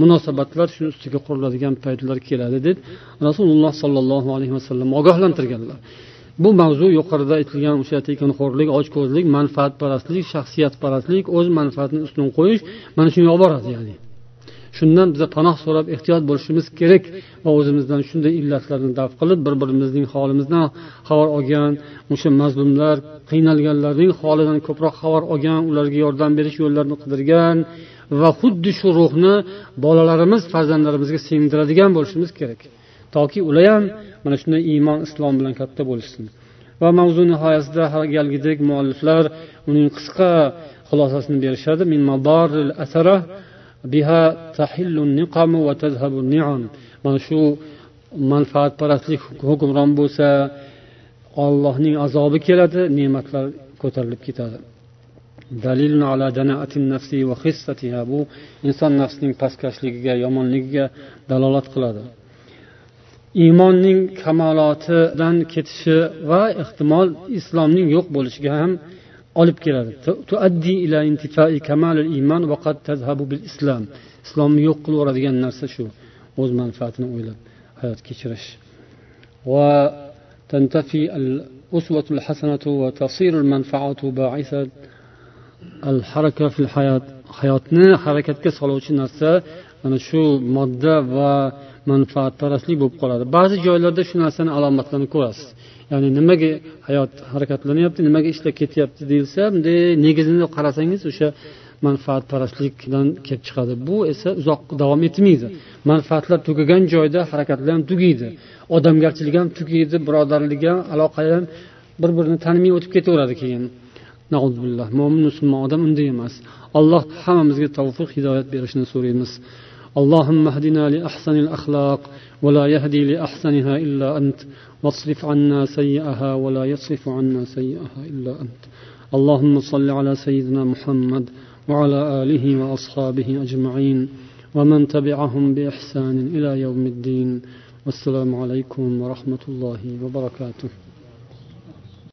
[SPEAKER 1] munosabatlar shuni ustiga quriladigan paytlar keladi deb rasululloh sollallohu alayhi vasallam ogohlantirganlar. Bu mavzu yuqorida aytilgan o'sha tekinxo'rlik ochko'zlik manfaatparastlik shaxsiyatparastlik o'z manfaatini ustun qo'yish mana shunga olib boradi ya'ni. Shundan biza panoh so'rab ehtiyot bo'lishimiz kerak va o'zimizdan shunday illatlarni daf qilib bir birimizning holimizdan xabar olgan o'sha mazlumlar qiynalganlarning holidan ko'proq xabar olgan ularga yordam berish yo'llarini qidirgan va xuddi shu ruhni bolalarimiz farzandlarimizga singdiradigan bo'lishimiz kerak. Toki ular ham mana shunday iymon islom bilan katta bo'lishsin. Va mavzu nihoyasida galgidek mualliflar uning qisqa xulosasini berishadi. Mana shu manfaatparastlik hukmron bo'lsa ollohning azobi keladi ne'matlar ko'tarilib ketadi. bu inson nafsining pastkashligiga yomonligiga dalolat qiladi iymonning kamolotidan ketishi va ehtimol islomning yo'q bo'lishiga ham olib keladi islomni yo'q qilib yuboradigan narsa shu o'z manfaatini o'ylab hayot kechirish وتنتفي الأسوة الحسنة وتصير المنفعة باعثة al haraka fil hayot hayotni harakatga soluvchi narsa mana shu modda va manfaatparastlik bo'lib qoladi. Ba'zi joylarda shu narsani alomatlarini ko'rasiz. Ya'ni nimaga hayot harakatlanyapti nimaga ishlar ketyapti deyilsa bunday negizini qarasangiz o'sha manfaatparastlikdan kelib chiqadi. Bu esa uzoq davom etmaydi. Manfaatlar tugagan joyda harakatlar ham tugaydi. Odamgarchilik ham tugaydi birodarlik ham aloqa ham bir birini tanimay o'tib ketaveradi keyin. Mo'min musulmon odam unday emas alloh hammamizga tavfiq hidoyat berishini so'raymiz اللهم اهدنا لأحسن الأخلاق ولا يهدي لأحسنها إلا أنت. واصرف عنا سيئها ولا يصرف عنا سيئها إلا أنت. اللهم صل على سيدنا محمد وعلى آله وأصحابه أجمعين. ومن تبعهم بإحسان إلى يوم الدين. والسلام عليكم ورحمة الله وبركاته.